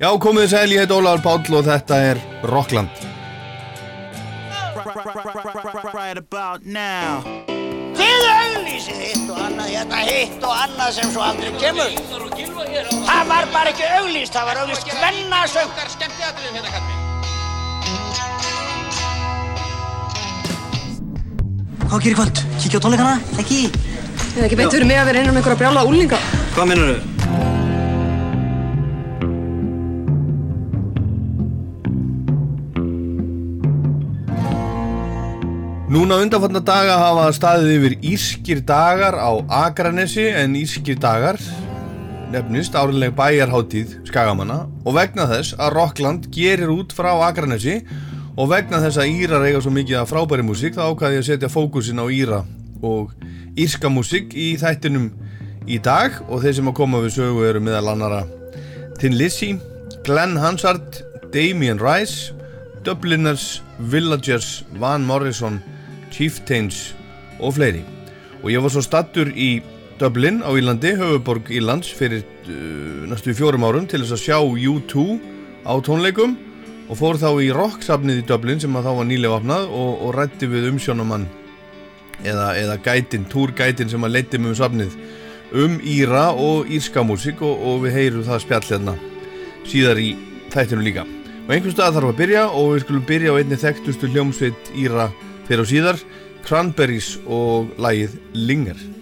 Já, komið sæl, ég heit Ólaður Páll og þetta er Rockland. Right about now Þið auglýsið hitt og annað, hérna hitt og annað sem svo aldrei kemur. Það var bara ekki auglýst, það var auglýst hvennasöng. Hvað gerir kvöld? Kíkja á tónleikana? Ekki? Eða ekki beint fyrir mig að vera einan um einhverja brjála úlinga. Hvað minnur þau? Núna undanfarnar daga hafa staðið yfir Írskir dagar á Akranesi en Írskir dagar nefnist áriðleg bæjarháttíð Skagamanna. Og vegna þess að Rockland gerir út frá Akranesi og vegna þess að Írar eiga svo mikið af frábæri músík þá ákvaði ég að setja fókusin á Íra og írska músík í þættinum í dag. Og þeir sem að koma við sögu eru meðal annara Tin Lizzy, Glenn Hansard, Damien Rice Dubliners, Villagers, Van Morrison, Chieftains og fleiri. Og ég var svo stattur í Dublin á Írlandi, höfuborg Írlands, fyrir uh, næstu fjórum árum til þess að sjá U2 á tónleikum og fór þá í rocksafnið í Dublin sem að þá var nýlega opnað og, og rætti við umsjónumann eða, eða gætin, túrgætin sem að leiti mig um safnið um Íra og írska músík og, og við heyrum það spjall hérna síðar í þættinu líka. Og einhvers stað þarf að byrja og við skulum byrja á einni þekktustu hljómsveit Íra fyrir og síðar, Cranberries og lagið Linger.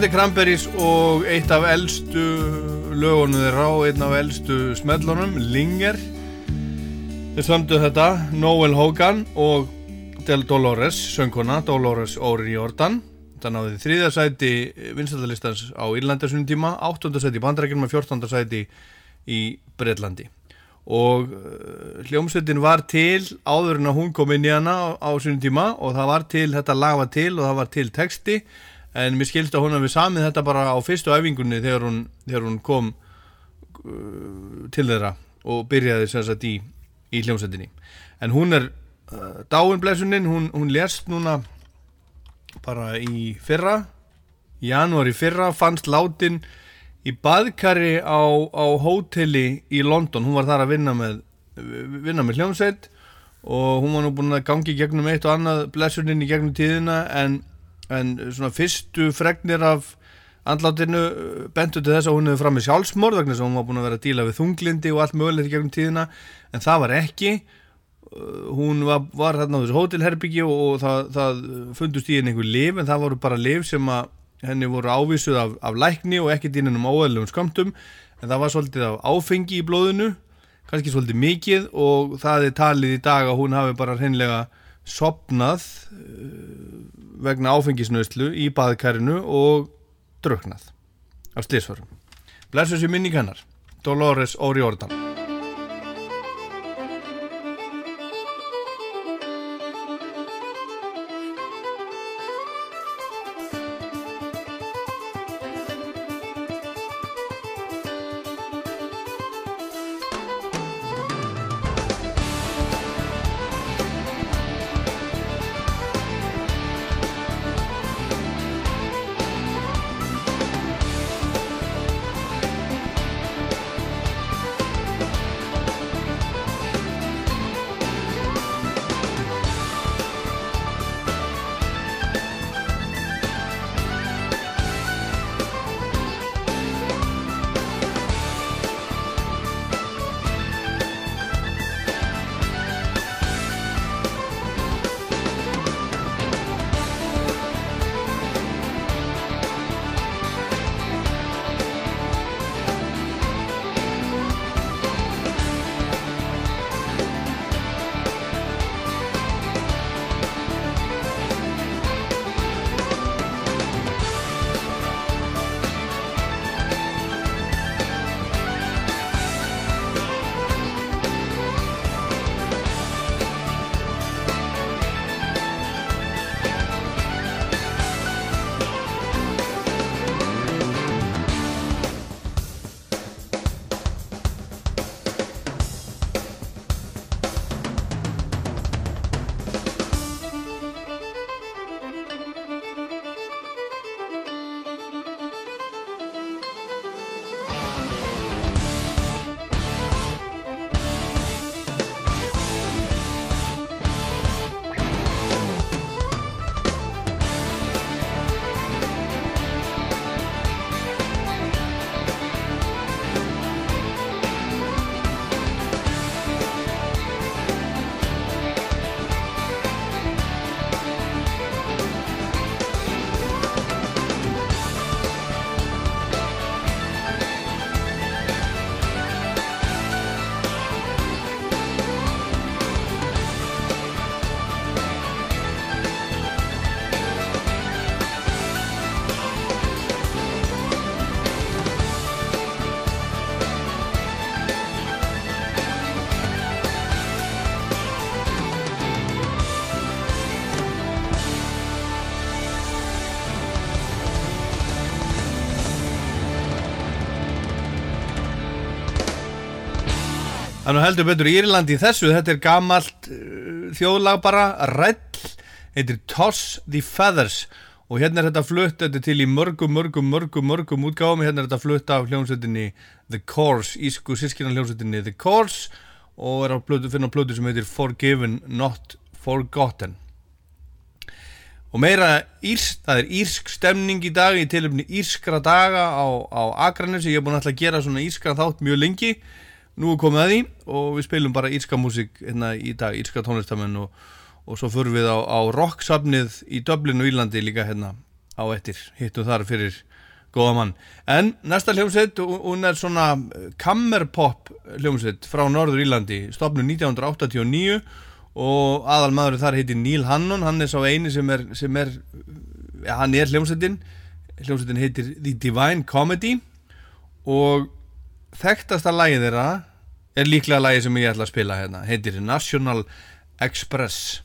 Þetta er Cranberries og eitt af eldstu lögunum þeirra og einn af eldstu smellunum, Linger. Þeir sömdu þetta, Noel Hogan og Del Dolores, söngkona, Dolores O'Riordan. Það náði þriðja sæti vinstaldalistans á Írlandarsunum tíma, áttunda sæti í Bandarækjum og fjórtanda sæti í Breitlandi. Og uh, hljómsveitin var til áður en að hún kom inn í hana á, á sunum tíma og það var til, þetta lag var til og það var til texti en mér skilst að hún hafi samið þetta bara á fyrstu æfingunni þegar hún, þegar hún kom uh, til þeirra og byrjaði sem sagt í, í hljómsveitinni. En hún er uh, dáin blessunin, hún, hún lérst núna bara í fyrra í janúar í fyrra fannst látin í baðkari á, á hóteli í London, hún var þar að vinna með vinna með hljómsveit og hún var nú búin að gangi gegnum eitt og annað blessunin í gegnum tíðina en en svona fyrstu fregnir af andlátinu bentu til þess að hún hefði fram með sjálfsmorð vegna þess að hún var búin að vera að díla við þunglindi og allt mögulegt í gegnum tíðina. En það var ekki. Uh, hún var, var þarna á þessu hótelherbyggi og, og það, það fundust í henni einhver liv en það voru bara liv sem að henni voru ávísuð af, af lækni og ekkert inn um óæðilegum skamtum en það var svolítið af áfengi í blóðinu kannski svolítið mikið og það er talið í dag að hún hafi bara hreinlega sopnað uh, vegna áfengisnöðslu í baðkarinu og druknað af slísvarum. Blessu sér minning hennar, Dolores O'Riordan. Heldur betur Írland í þessu, þetta er gamalt uh, þjóðlag bara, rell, heitir Toss the Feathers. Og hérna er þetta flutt, þetta til í mörgum, mörgum, mörgum, mörgum útgáfum, hérna er þetta flutt af hljómsveitinni The Course, ísku sískina hljómsveitinni The Course. Og er plötu, finna plötu sem heitir Forgiven Not Forgotten. Og meira írsk, það er írsk stemning í dag í tilöfni írskra daga á, á Akranesi, ég er búin að að gera svona írskra þátt mjög lengi nú er komið að því og við spilum bara írska músík hérna í dag, írska tónlistamenn og, og svo förum við á, á rocksafnið í Dublin og Írlandi líka hérna á eftir. Hittum þar fyrir góða mann. En næsta hljómsveit, hún er svona eh, kammerpop hljómsveit frá Norður Írlandi, stopnu 1989 og aðal maður þar heitir Neil Hannon, hann er sá eini sem er, sem er ja, hann er hljómsveitin. Hljómsveitin heitir The Divine Comedy og þekktasta lagið þeirra er líklega lagið sem ég ætla að spila hérna. Heitir National Express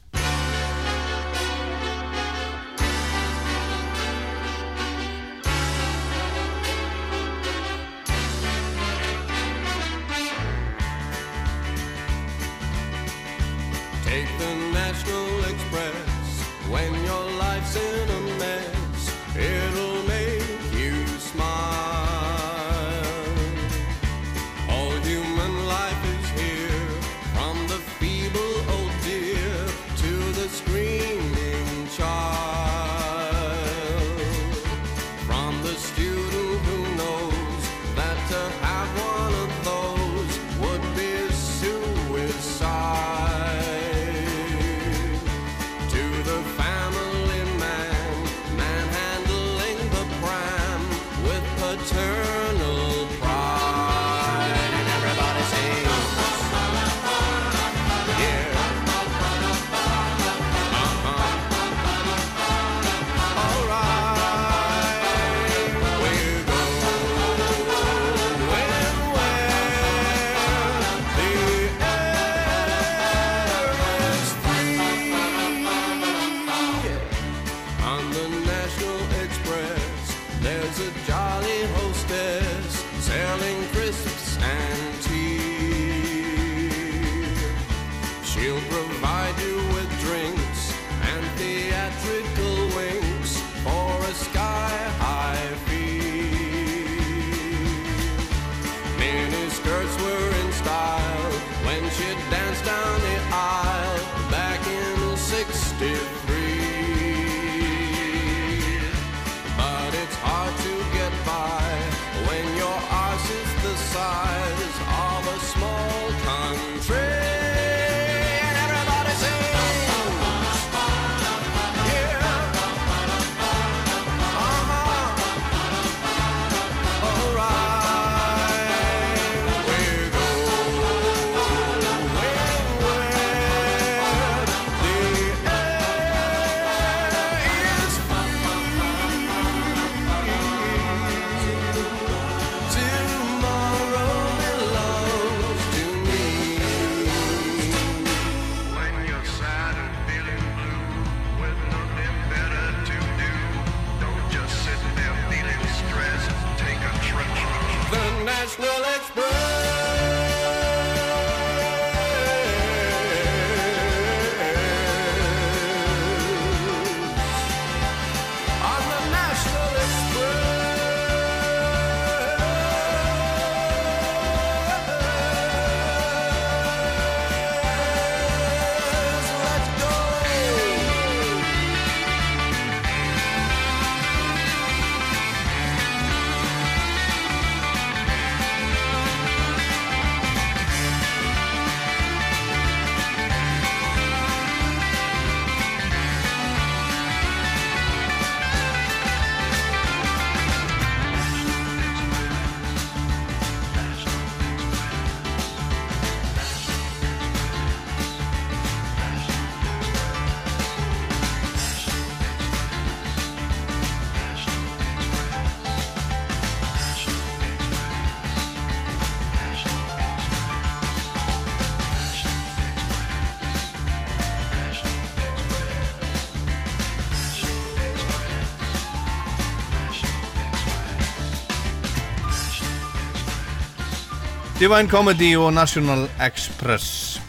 Divine Comedy og National Express.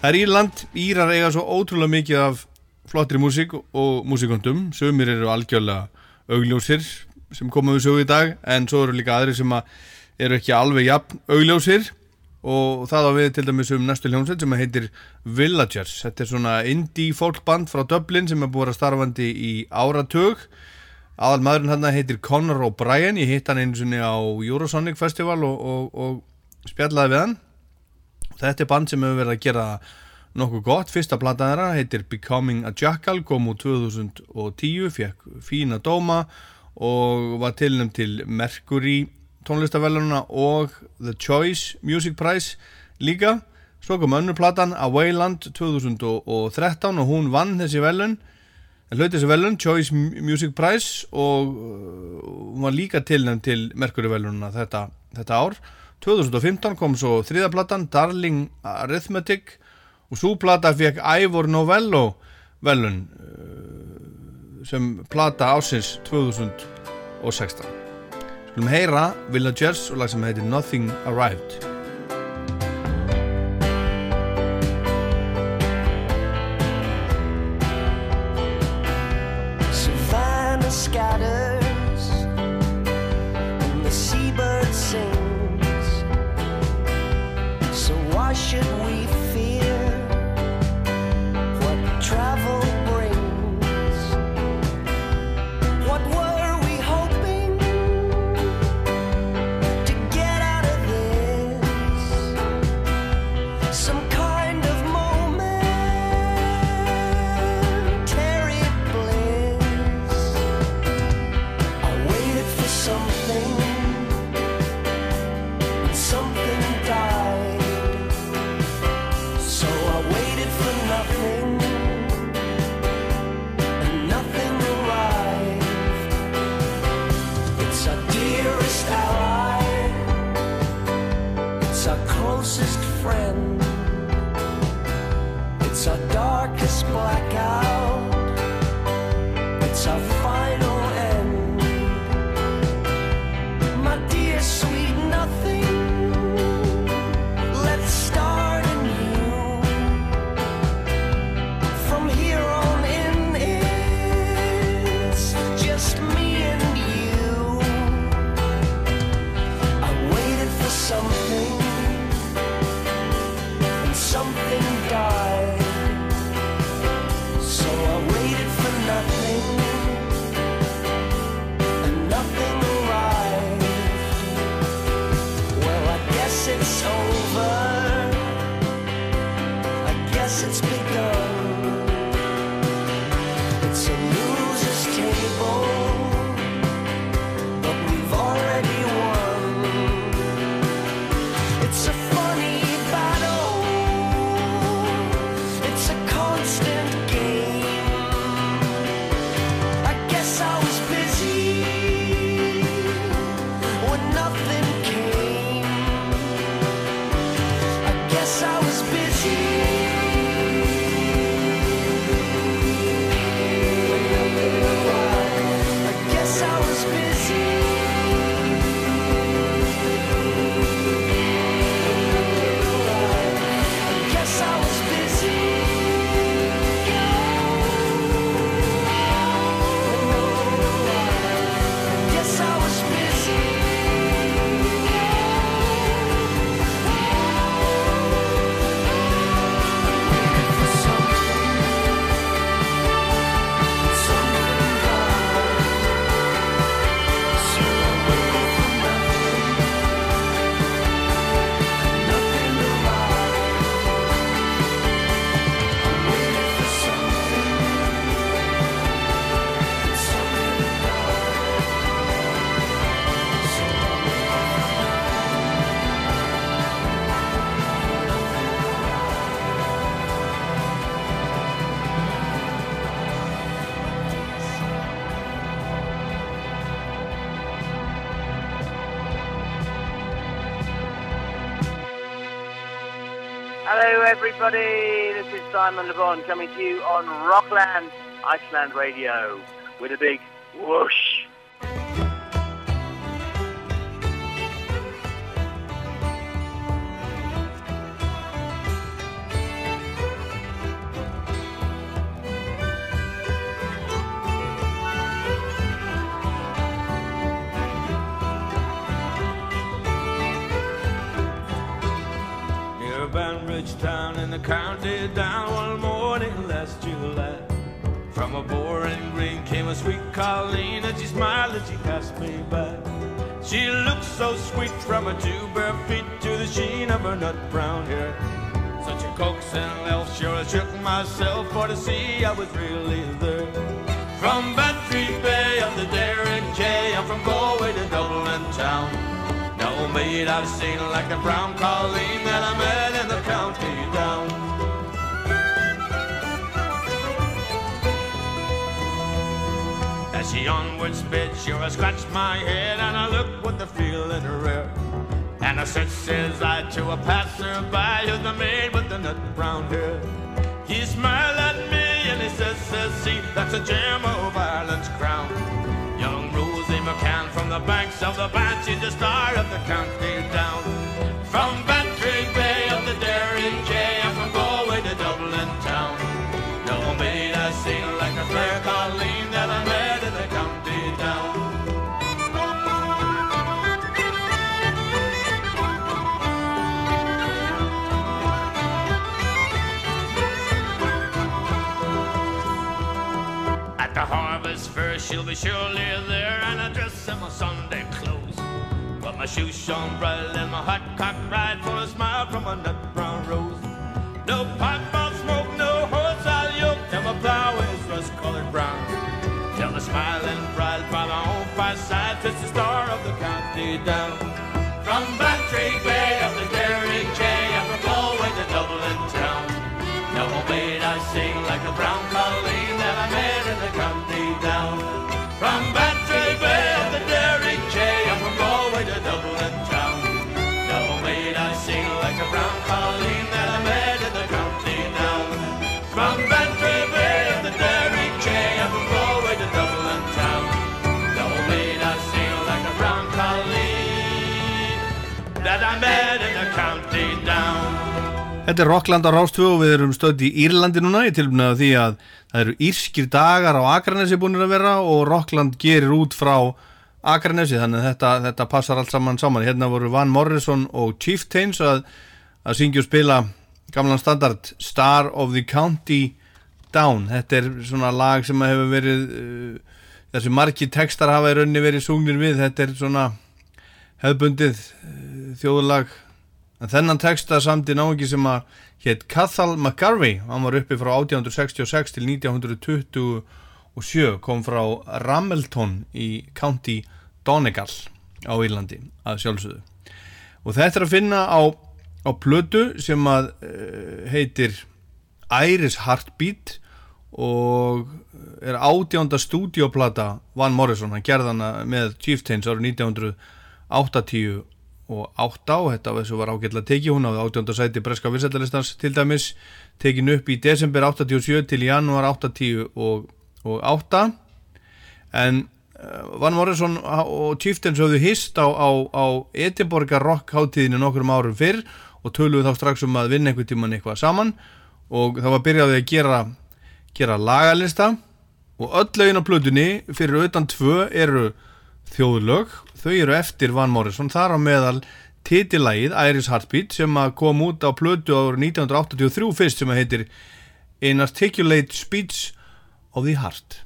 Það er Írland, Írar eiga svo ótrúlega mikið af flottri músík og músíkondum Sumir eru algjörlega augljósir sem koma við sögu í dag en svo eru líka aðri sem að eru ekki alveg jafn augljósir. Og það á við til dæmis um næstu hljómsveit sem heitir Villagers. Þetta er svona indie folkband frá Dublin sem er búið að starfandi í áratug. Aðal maðurinn hann heitir Conor O'Brien. Ég hitt hann einu sinni á Eurosonic Festival og, og, og spjallaði við hann. Þetta er band sem hefur verið að gera nokkuð gott, fyrsta plata þeirra heitir Becoming a Jackal, kom úr 2010, fekk fína dóma og var tilnum til Mercury tónlistavelununa og The Choice Music Prize líka. Svo kom önnur platan A Wayland 2013 og hún vann þessi velun hlaut þessi velun, Choice Music Prize og uh, hún var líka tilnum til Mercury velununa þetta, þetta ár 2015 kom svo þriðaplatan Darling Arithmetic og svo plata fekk Ivor Novello velun uh, sem plata ásins 2016 Skulum heyra Villagers og lag sem heitir Nothing Arrived everybody. This is Simon Le Bon coming to you on Rockland, Iceland Radio with a big the county down one morning last July. From a boring green came a sweet Colleen and she smiled as she passed me by. She looked so sweet from her two bare feet to the sheen of her nut brown hair. Such a coaxing elf. Sure, I shook myself for to see I was really there. From Bantry Bay up to Derrick J, I'm from Galway to Dublin town. No maid I've seen like the brown colleen that I met in the county down. As she onward sped, sure I scratched my head and I looked with the feeling rare. And I said, says I to a passerby, who's the maid with the nut brown hair. He smiled at me and he says, says, see, that's a gem of Ireland's crown. Young Rosie McCann from the banks of the Banshee, the star of the county down. From she'll be surely there, and I dress in my Sunday clothes. But my shoes shone bright and my hot cock right for a smile from a nut brown rose. No pipe of smoke, no horse I'll yoke, till my plow is rust-colored brown. Till the smiling bride by my own fireside fits the star of the county down. From Bantry Bay up to Þetta er Rockland á Rástvö og við erum stödd í Írlandi núna í tilbuna því að það eru írskir dagar á Akranesi búinir að vera og Rockland gerir út frá Akranesi þannig að þetta, þetta passar allt saman saman. Hérna voru Van Morrison og Chieftains að, að syngja og spila gamlan standard Star of the County Down. Þetta er svona lag sem hefur verið uh, þessi margi textar hafa í raunni verið sungnir við. Þetta er svona hefðbundið uh, þjóðulag En þennan texta samti náingi sem að hétt Cathal McGarvey, hann var uppi frá 1866 til 1927, kom frá Ramelton í County Donegal á Írlandi að sjálfsögðu. Og þetta er að finna á, á plötu sem að uh, heitir Iris Heartbeat og er átjánda stúdioplata Van Morrison, hann gerði hana með Chieftains árið 1980 og 8 og þetta þessu var ágætla tekið, hún áði 18. sæti breska vinsættalistans til dæmis tekin upp í desember 87 til janúar 80 og, og 8 en uh, Van Morrison og Chieftains höfðu hist á, á, á Edinborgar rock hátíðinu nokkrum árum fyrr og töluðu þá strax um að vinna einhvern tíman eitthvað saman og það var byrjaði að gera, gera lagalista og öll lögin á plötunni fyrir utan tvö eru þjóðlög, þau eru eftir Van Morrison, þar á meðal titilægið Iris Heartbeat sem kom út á plötu árið 1983 fyrst sem heitir An Articulate Speech of the Heart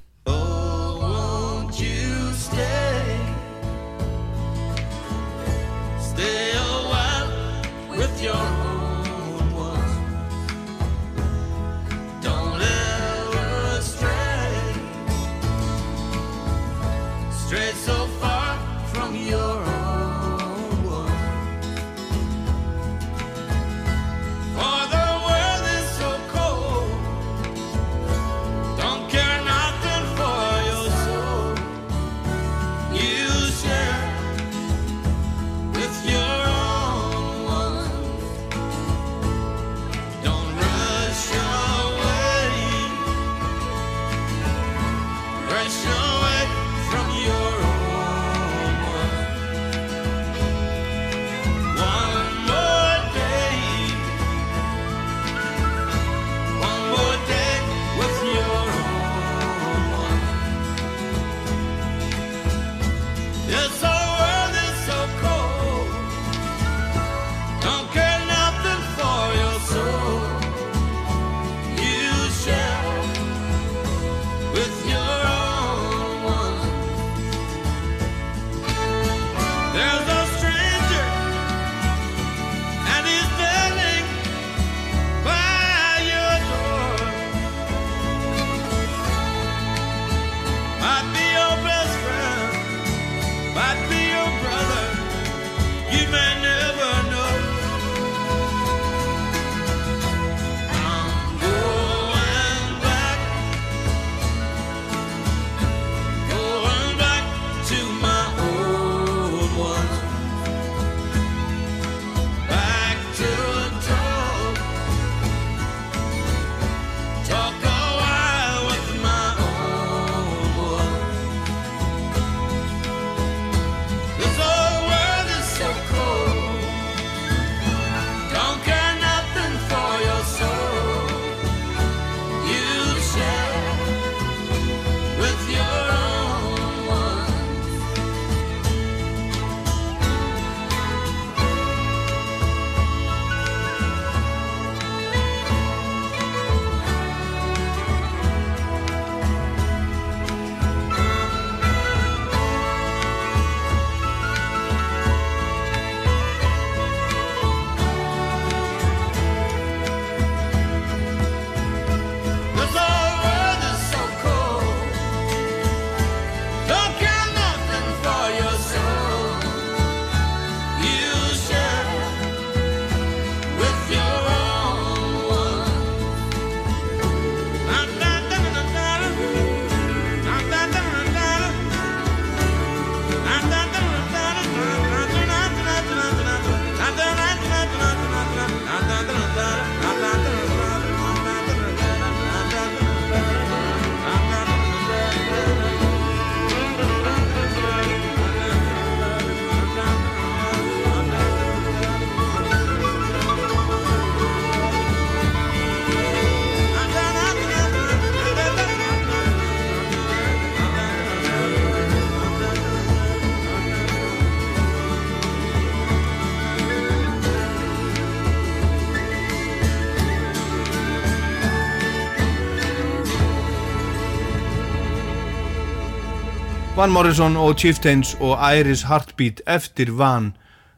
Van Morrison og Chieftains og Iris Heartbeat eftir Van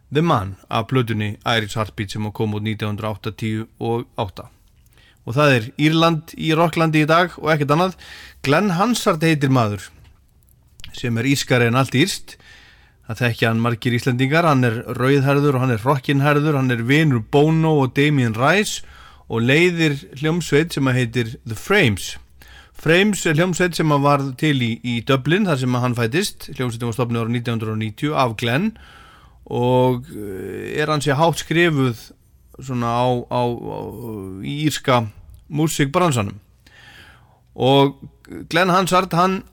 The Man af plötunni Iris Heartbeat sem kom út 1980 og 8 og það er Írland í Rocklandi í dag og ekkert annað. Glenn Hansard heitir maður sem er ískari en allt írst það þekkja hann margir Íslendingar. Hann er rauðherður og hann er rockinherður hann er vinur Bono og Damien Rice og leiðir hljómsveit sem að heitir The Frames Frames er hljómsveit sem að var til í, í Dublin þar sem hann fætist. Hljómsveitin var stopnið ára 1990 af Glenn. Og eh, er hann sér hátt skrifuð svona á, á, á í írska músikbransanum. Og Glenn Hansard hann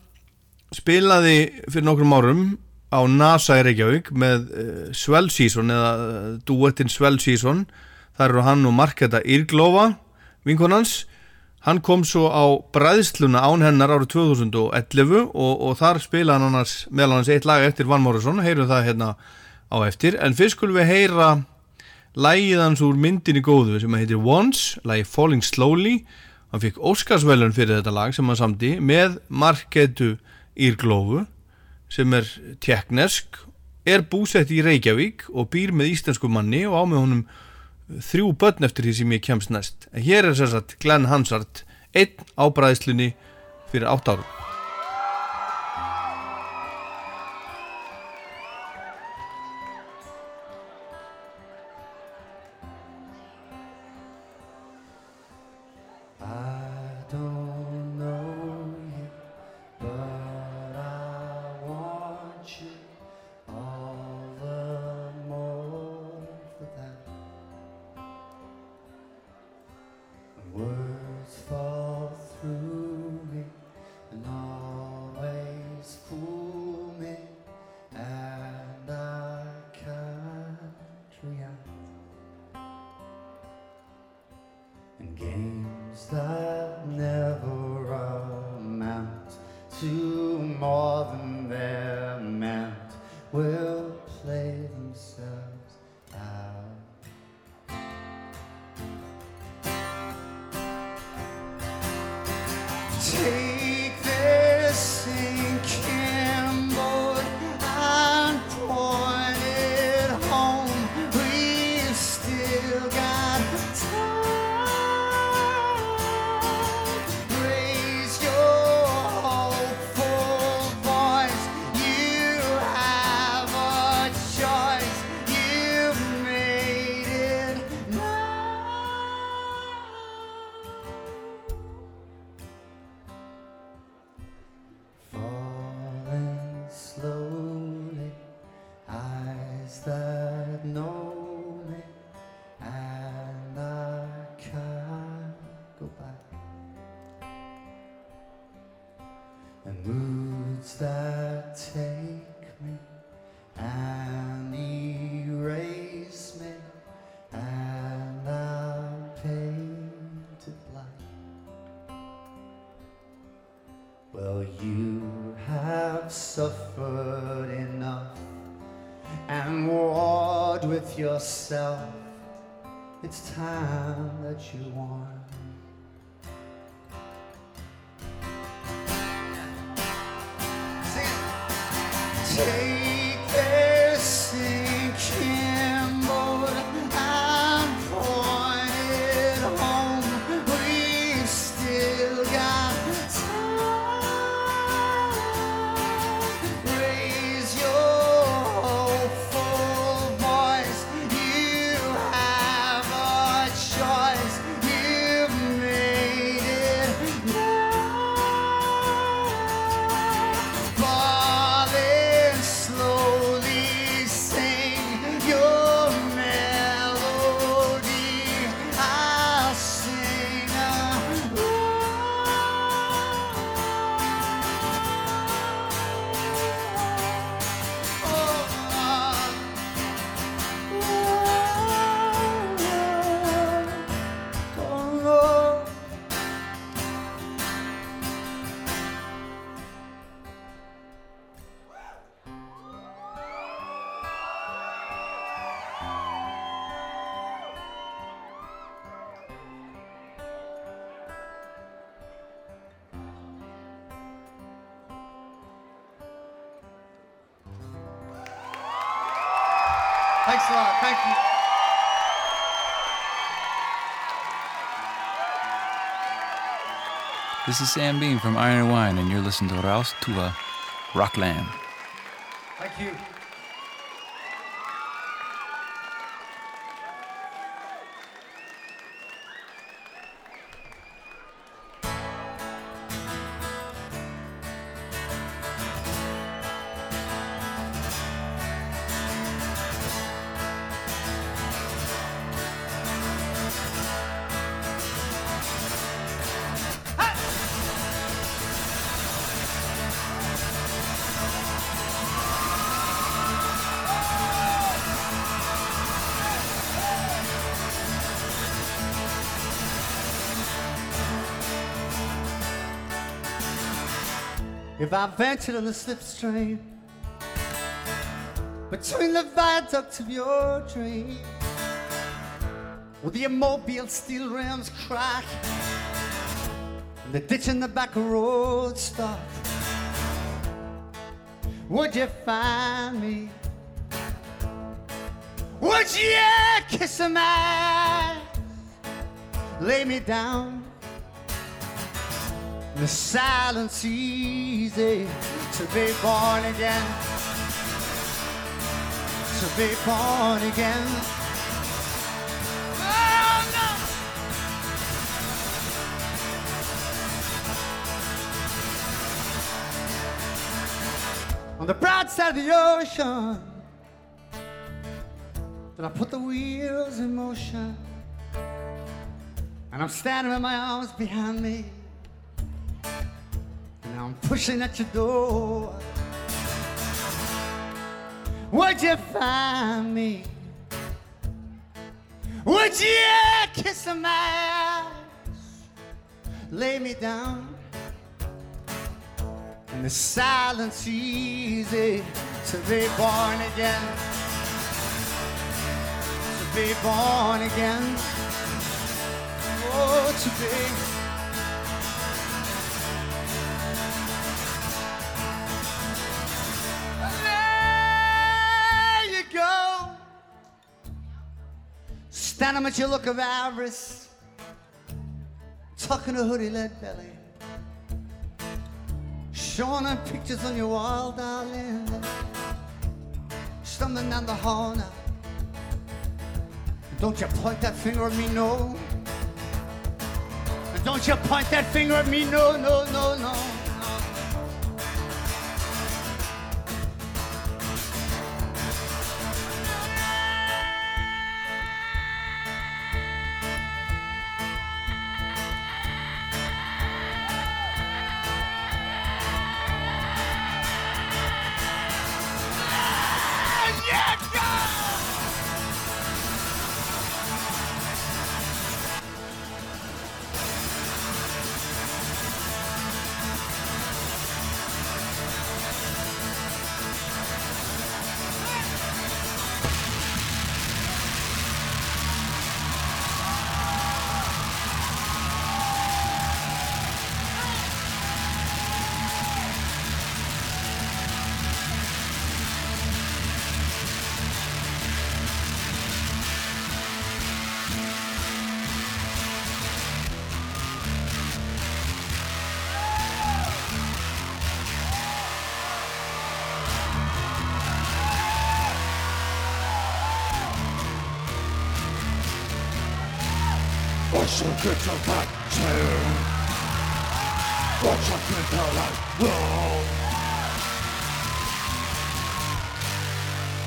spilaði fyrir nokkrum árum á NASA í Reykjavík með uh, Swell Season eða uh, duettinn Swell Season. Þar eru hann og Marketa Írglófa vinkonans hann kom svo á bræðsluna án hennar árið 2011 og, og þar spilaði hann annars meðal hans eitt lag eftir Van Morrison, heyrum það hérna á eftir, en fyrst skulum við heyra lægið hans úr myndinni góðu sem heitir Once, lægi Falling Slowly. Hann fikk Óskarsvælun fyrir þetta lag sem hann samdi með Marketu Írglófu sem er tjekknesk er búsett í Reykjavík og býr með íslensku manni og á með honum þrjú börn eftir því sem ég kemst næst. En hér er sér satt Glenn Hansard einn á bræðslunni fyrir átt árum to more than they're yourself. Uh, Thank you. This is Sam Bean from Iron and Wine, and you're listening to Raus Tua Rockland. Thank you. If I ventured on the slipstream between the viaducts of your dream, with the immobile steel rims crack and the ditch in the back road stop, would you find me? Would you kiss my lay me down? The silence easy to be born again. To be born again. Oh. On the broad side of the ocean, then I put the wheels in motion. And I'm standing with my arms behind me. I'm pushing at your door. Would you find me? Would you kiss my eyes? Lay me down. in the silence easy to be born again. To be born again. Oh, to be. Standing at your look of avarice, tucking a hoodie lead belly, showing her pictures on your wall, darling. Stumbling down the hall now. Don't you point that finger at me, no. Don't you point that finger at me, no, no, no, no.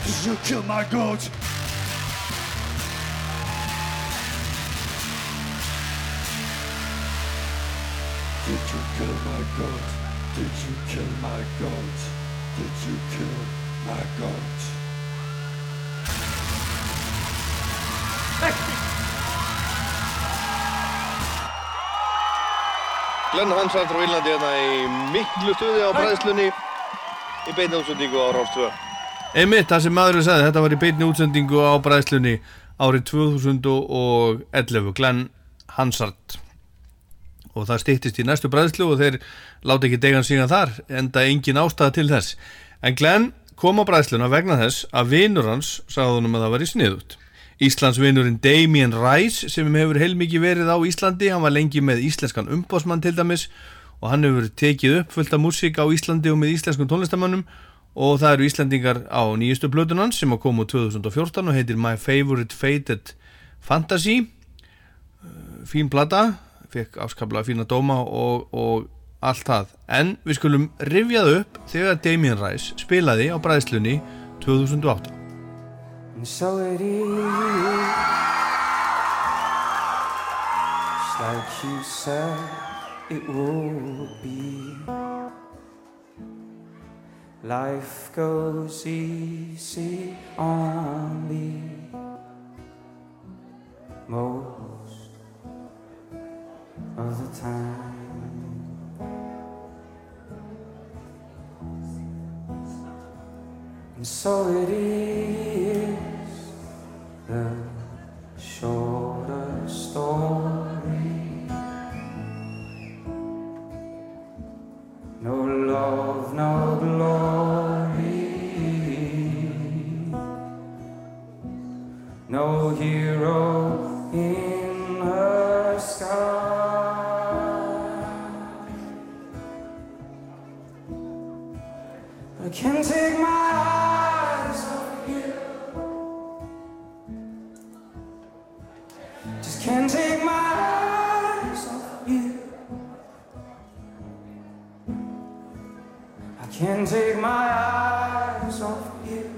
Did you kill my goat? Did you kill my goat? Did you kill my goat? Did you kill my goat? Glenn Hansson frá Írlandi hérna í miklu stuði á bræðslunni í beinni útsendingu á Rást 2 Einmitt, það sem maðurinn sagði, þetta var í beinni útsendingu á bræðslunni árið 2011 Glenn Hansard. Og það stýttist í næstu bræðslu og þeir láti ekki degan síðan þar enda engin ástæða til þess. En Glenn kom á bræðsluna vegna þess að vinur hans sagði honum að það var í sniðut. Íslandsvinurinn Damien Rice sem hefur heilmikið verið á Íslandi, hann var lengi með íslenskan umbásmann til dæmis og hann hefur tekið upp fullt af músík á Íslandi og með íslenskum tónlistamönnum og það eru Íslandingar á nýjustu blöðun hans sem að koma úr 2014 og heitir My Favorite Faded Fantasy. Uh, fín plata fekk afskaplega fína dóma og, og allt það. En við skulum rifjað upp þegar Damien Rice spilaði á bræðslunni 2008 And so it is, just like you said it would be. Life goes easy on me most of the time. And so it is the shorter story. No love, no glory. No hero in the sky. I can't take my eyes can't take my eyes off you. I can't take my eyes off you.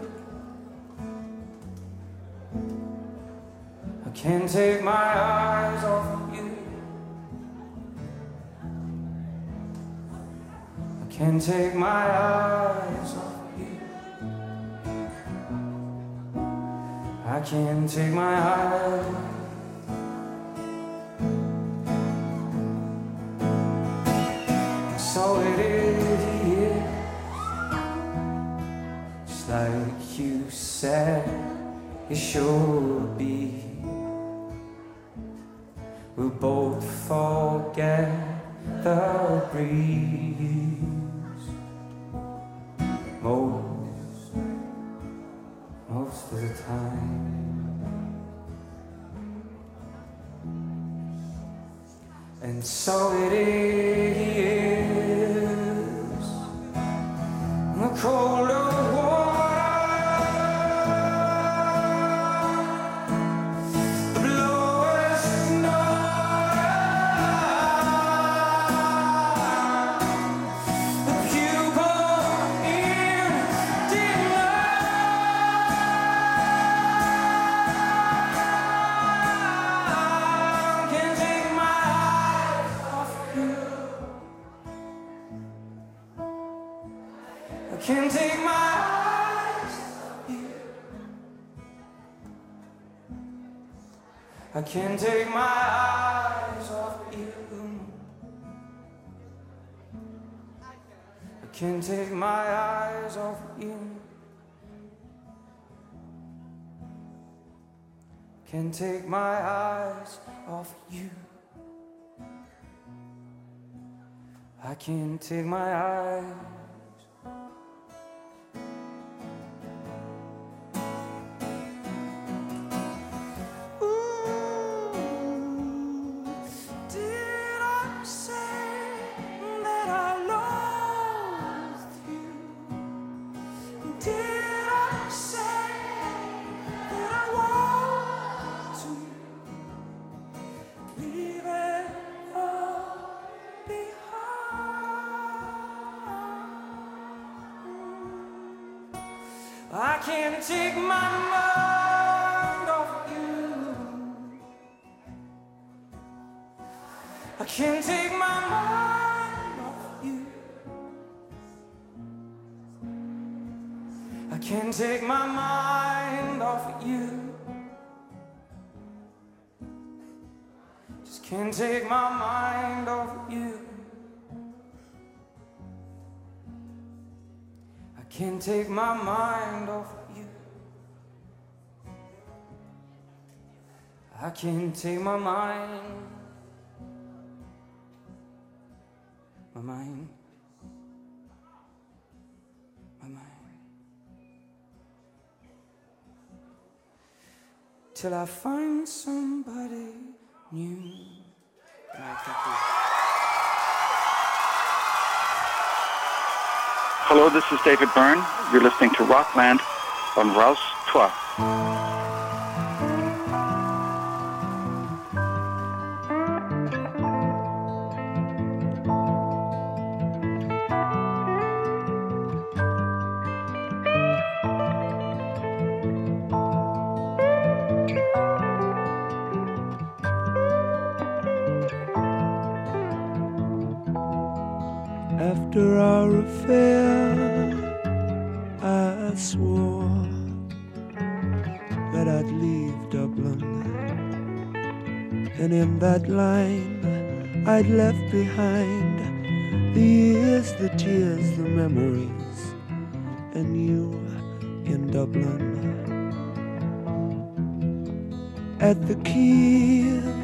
I can't take my eyes off you. I can't take my eyes off you. I can't take my eyes. So it is, just like you said it should be. We'll both forget the breeze can't take my eyes off you. I can't take my eyes off you. Can't take my eyes off you. I can't take my eyes. my mind off you. I can't take my mind, my mind, my mind, till I find somebody new. I. Hello, this is David Byrne. You're listening to Rockland on Rouse 12. After our affair, in that line, I'd left behind the years, the tears, the memories, and you in Dublin. At the keys,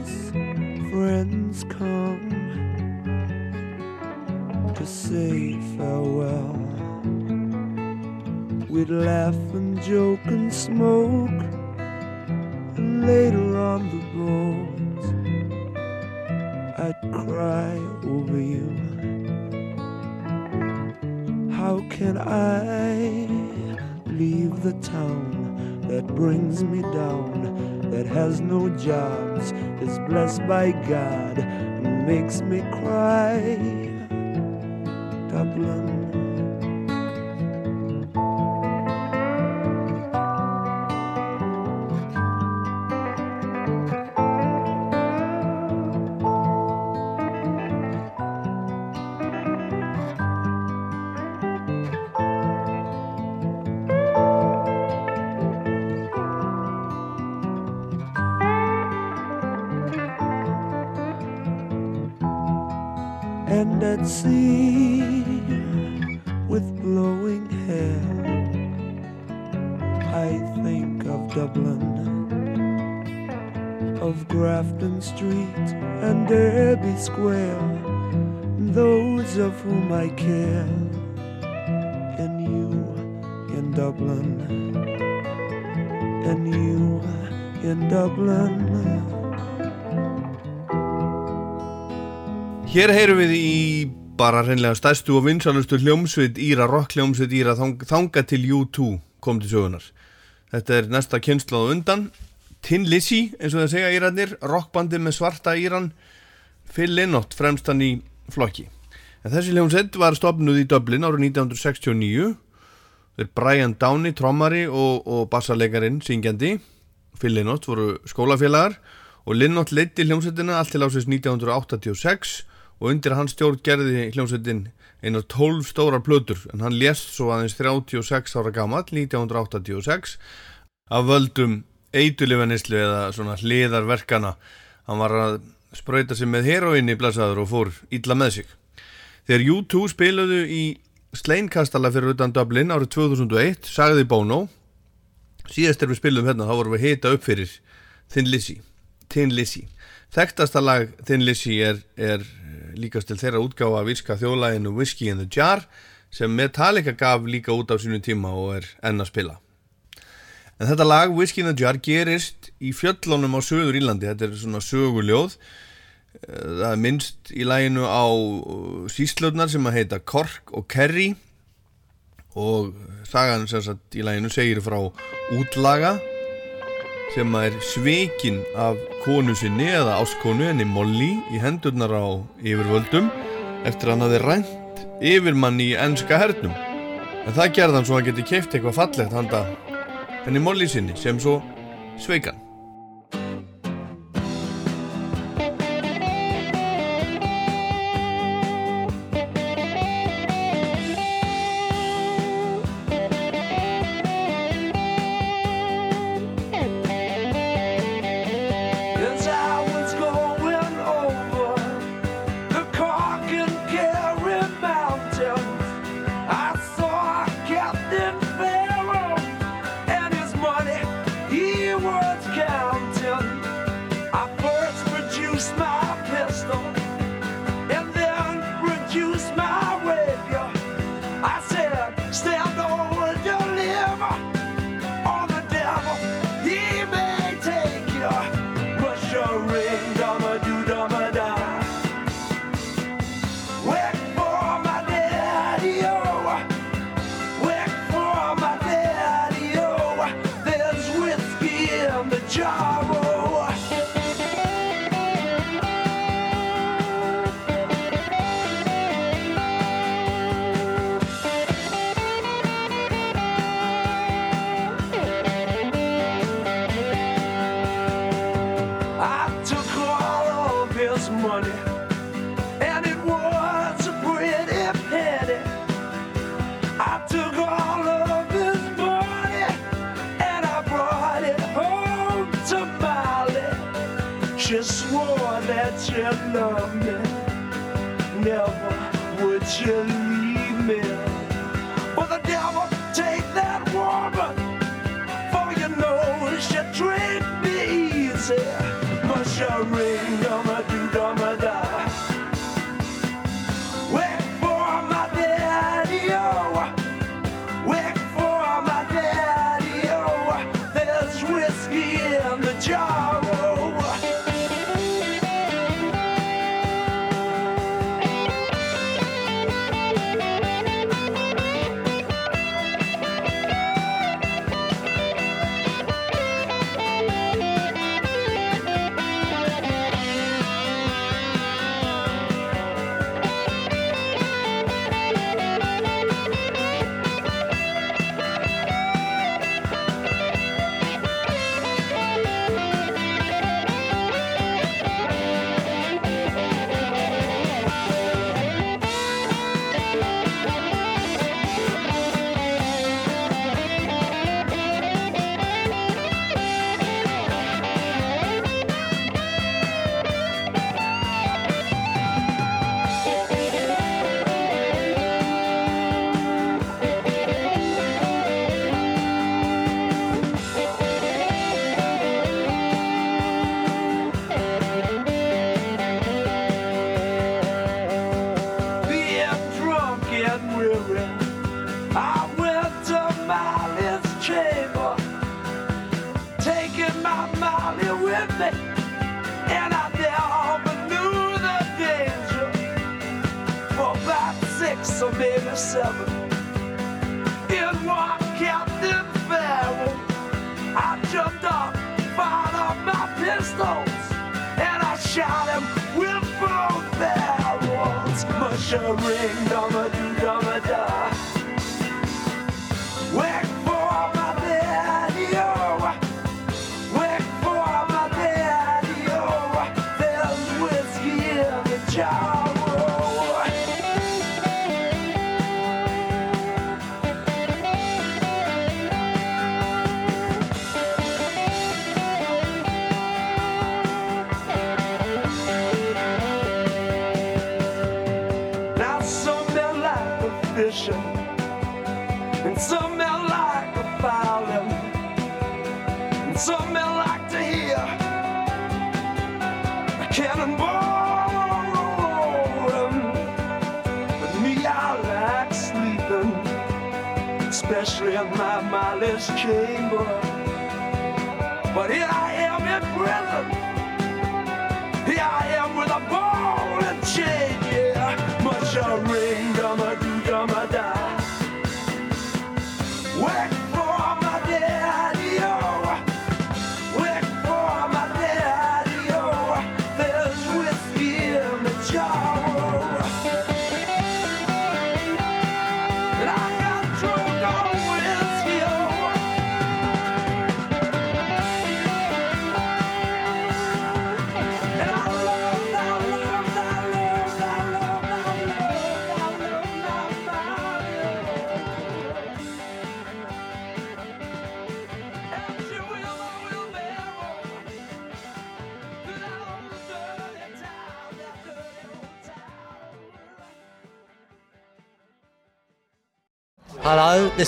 Hér heyrum við í bara hreinlega stærstu og vinsalustu hljómsveit Íra, rock hljómsveit Íra þang, þanga til U2 kom til sögunar. Þetta er næsta kynsla á undan. Tin Lizzy, eins og það segja Írarnir, rockbandi með svarta Íran, Phil Lynott fremstan í flokki. En þessi hljómsveit var stopnuð í Dublin árið 1969. Þeir Brian Downey, trommari og, og bassarleikarin, syngjandi. Phil Lynott voru skólafélagar og Lynott leiddi hljómsveitina allt til ásins 1986 og undir hans stjórn gerði hljómsveitin einar 12 stóra plötur en hann lést svo aðeins 36 ára gammal 1986 af völdum eitulifanislu eða svona hliðarverkana hann var að sprauta sig með heroinni blæsaður og fór illa með sig. Þegar U2 spiluðu í Sleinkastala fyrir utan Dublin árið 2001 sagði Bono síðast er við spilum hérna þá vorum við hita upp fyrir Thin Lizzy. Thin Lizzy. Þekktasta lag Thin Lizzy er, er líkast til þeirra útgáfa af írska þjóðlæginu Whiskey in the Jar sem Metallica gaf líka út á sínu tíma og er enn að spila. En þetta lag Whiskey in the Jar gerist í fjöllunum á söður Írlandi. Þetta er svona söguljóð. Það er minnst í læginu á síslutnar sem að heita Cork og Kerry. Og sagan sem sagt í læginu segir frá útlaga sem er svikin af konu sinni eða áskonu henni Molly í hendurnar á yfirvöldum eftir að hann hafi rænt yfirmann í ennska hernum. En það gerði hann svo að hann geti keift eitthvað fallegt handa henni Molly sinni sem svo sveikan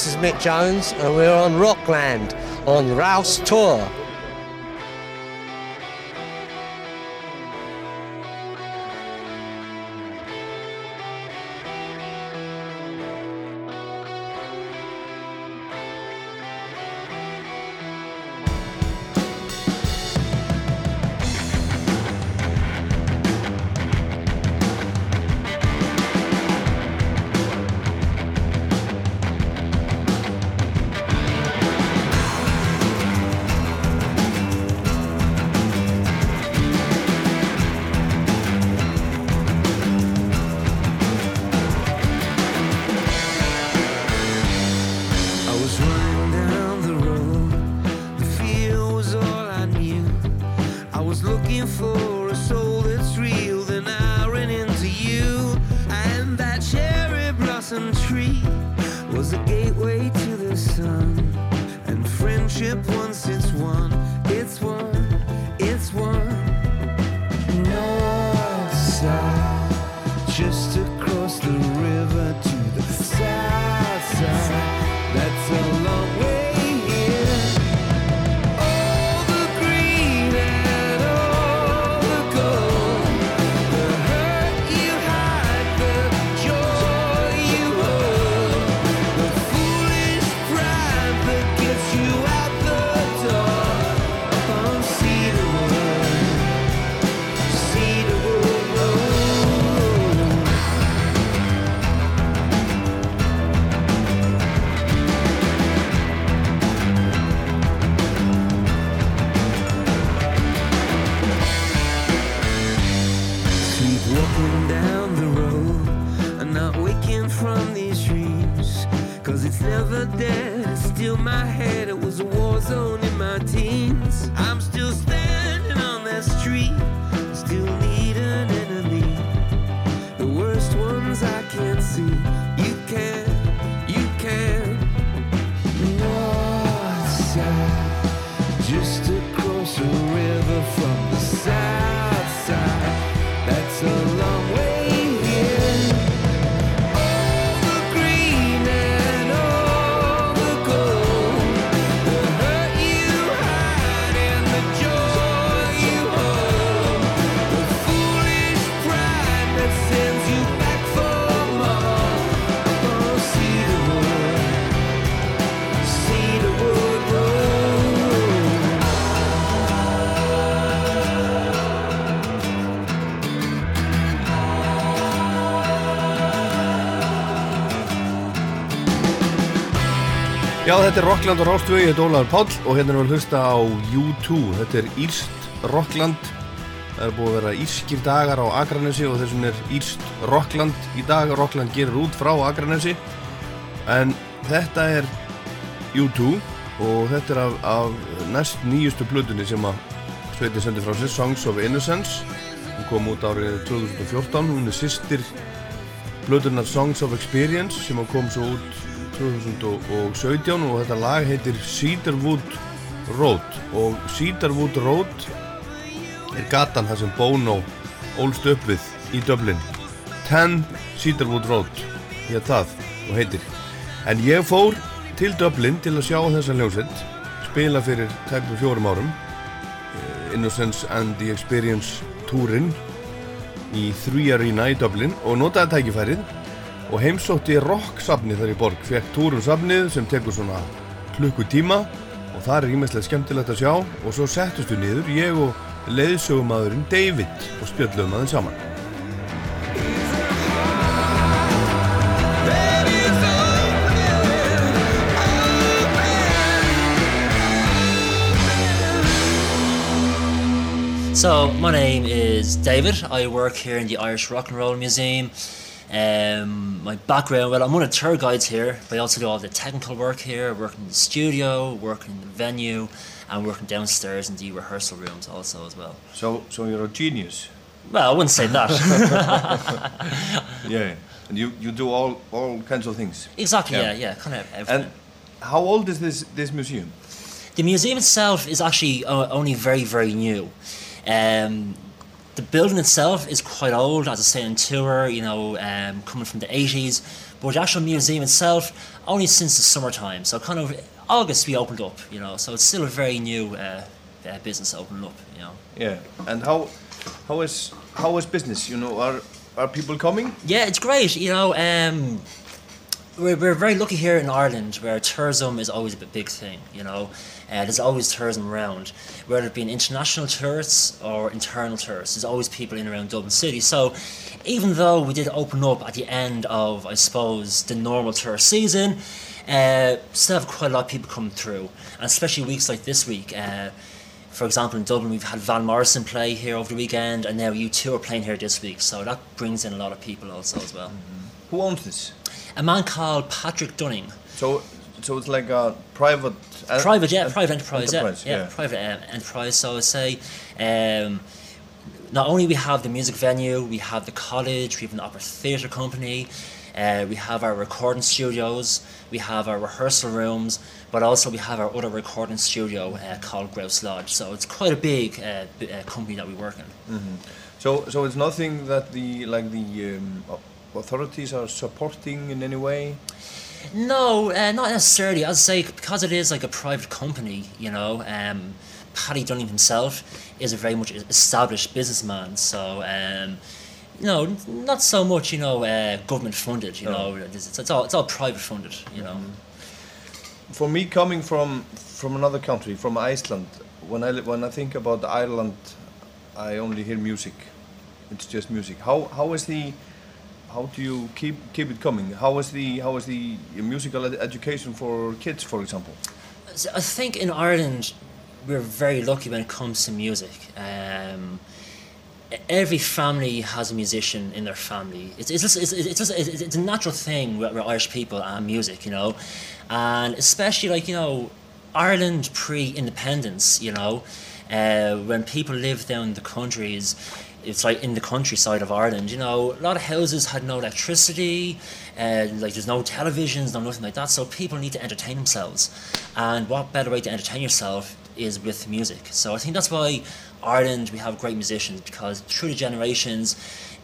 this is Mick Jones, and we're on Rockland on Rouse Tour. Þetta er Rockland og Rástvögi, ég heit Ólaður Páll og hérna erum við að hlusta á U2. Þetta er Írst Rockland. Það er búið að vera írskir dagar á Akranesi og þessum er Írst Rockland í dag. Rockland gerir út frá Akranesi. En þetta er U2 og þetta er af, af næst nýjustu blöðunni sem að Sveiti sendi frá sér, Songs of Innocence. Hún kom út árið 2014. Hún er sýstir blöðunar Songs of Experience sem kom svo út 2017 og þetta lag heitir Cedarwood Road. Og Cedarwood Road er gatan þar sem Bono ólst upp við í Dublin. 10 Cedarwood Road hér það og heitir. En ég fór til Dublin til að sjá þessa hljómsveit spila fyrir tæpum fjórum árum eh, Innocence and the Experience túrin í Three Arena í Dublin og notaði tækifærið og heimsótti rock-safnið þar í borg fekk túrum safnið sem tekur svona klukkutíma og það er ímestlega skemmtilegt að sjá og svo settustu niður ég og leiðsögumadurinn David og spjöllum aðeins saman So, my name is David. I work here in the Irish Rock and Roll Museum. Um, my background, well, I'm one of the tour guides here, but I also do all the technical work here, working in the studio, working in the venue, and working downstairs in the rehearsal rooms also as well. So, so you're a genius. Well, I wouldn't say that. yeah, and you, you do all, all kinds of things. Exactly, yeah, yeah, kind of everything. And how old is this this museum? The museum itself is actually uh, only very, very new. Um, the building itself is quite old, as I say in tour, you know, um, coming from the 80s. But the actual museum itself, only since the summertime. So kind of August we opened up, you know. So it's still a very new uh, uh, business opening up, you know. Yeah, and how how is how is business? You know, are are people coming? Yeah, it's great. You know, um, we're, we're very lucky here in Ireland where tourism is always a big thing, you know. Uh, there's always tourism around, whether it be international tourists or internal tourists. There's always people in around Dublin City. So, even though we did open up at the end of, I suppose, the normal tourist season, uh, still have quite a lot of people come through, and especially weeks like this week. Uh, for example, in Dublin, we've had Van Morrison play here over the weekend, and now you two are playing here this week. So that brings in a lot of people also as well. Who owns this? A man called Patrick Dunning. So, so it's like a private. Uh, private, yeah, en- private enterprise, enterprise, yeah, yeah, private um, enterprise. So I would say, um, not only we have the music venue, we have the college, we have an opera theatre company, Uh, we have our recording studios, we have our rehearsal rooms, but also we have our other recording studio uh, called Grouse Lodge. So it's quite a big uh, b- uh, company that we work in. Mhm. So, so it's nothing that the like the um, authorities are supporting in any way. No, uh, not necessarily. I'd say because it is like a private company, you know, um, Paddy Dunning himself is a very much established businessman. So, um, you know, not so much, you know, uh, government funded. You No. know, it's, it's all it's all private funded. You know. For me, coming from from another country, from Iceland, when I when I think about Ireland, I only hear music. It's just music. How how is the how do you keep keep it coming? How is the how is the musical ed- education for kids, for example? I think in Ireland we're very lucky when it comes to music. Um, every family has a musician in their family. It's, it's, just, it's, it's, just, it's, a natural thing with, with Irish people and music, you know, and especially like you know Ireland pre-independence, you know, uh, when people lived down the countries. It's like in the countryside of Ireland, you know, a lot of houses had no electricity, uh, like there's no televisions, no nothing like that. So people need to entertain themselves, and what better way to entertain yourself is with music. So I think that's why Ireland we have great musicians because through the generations,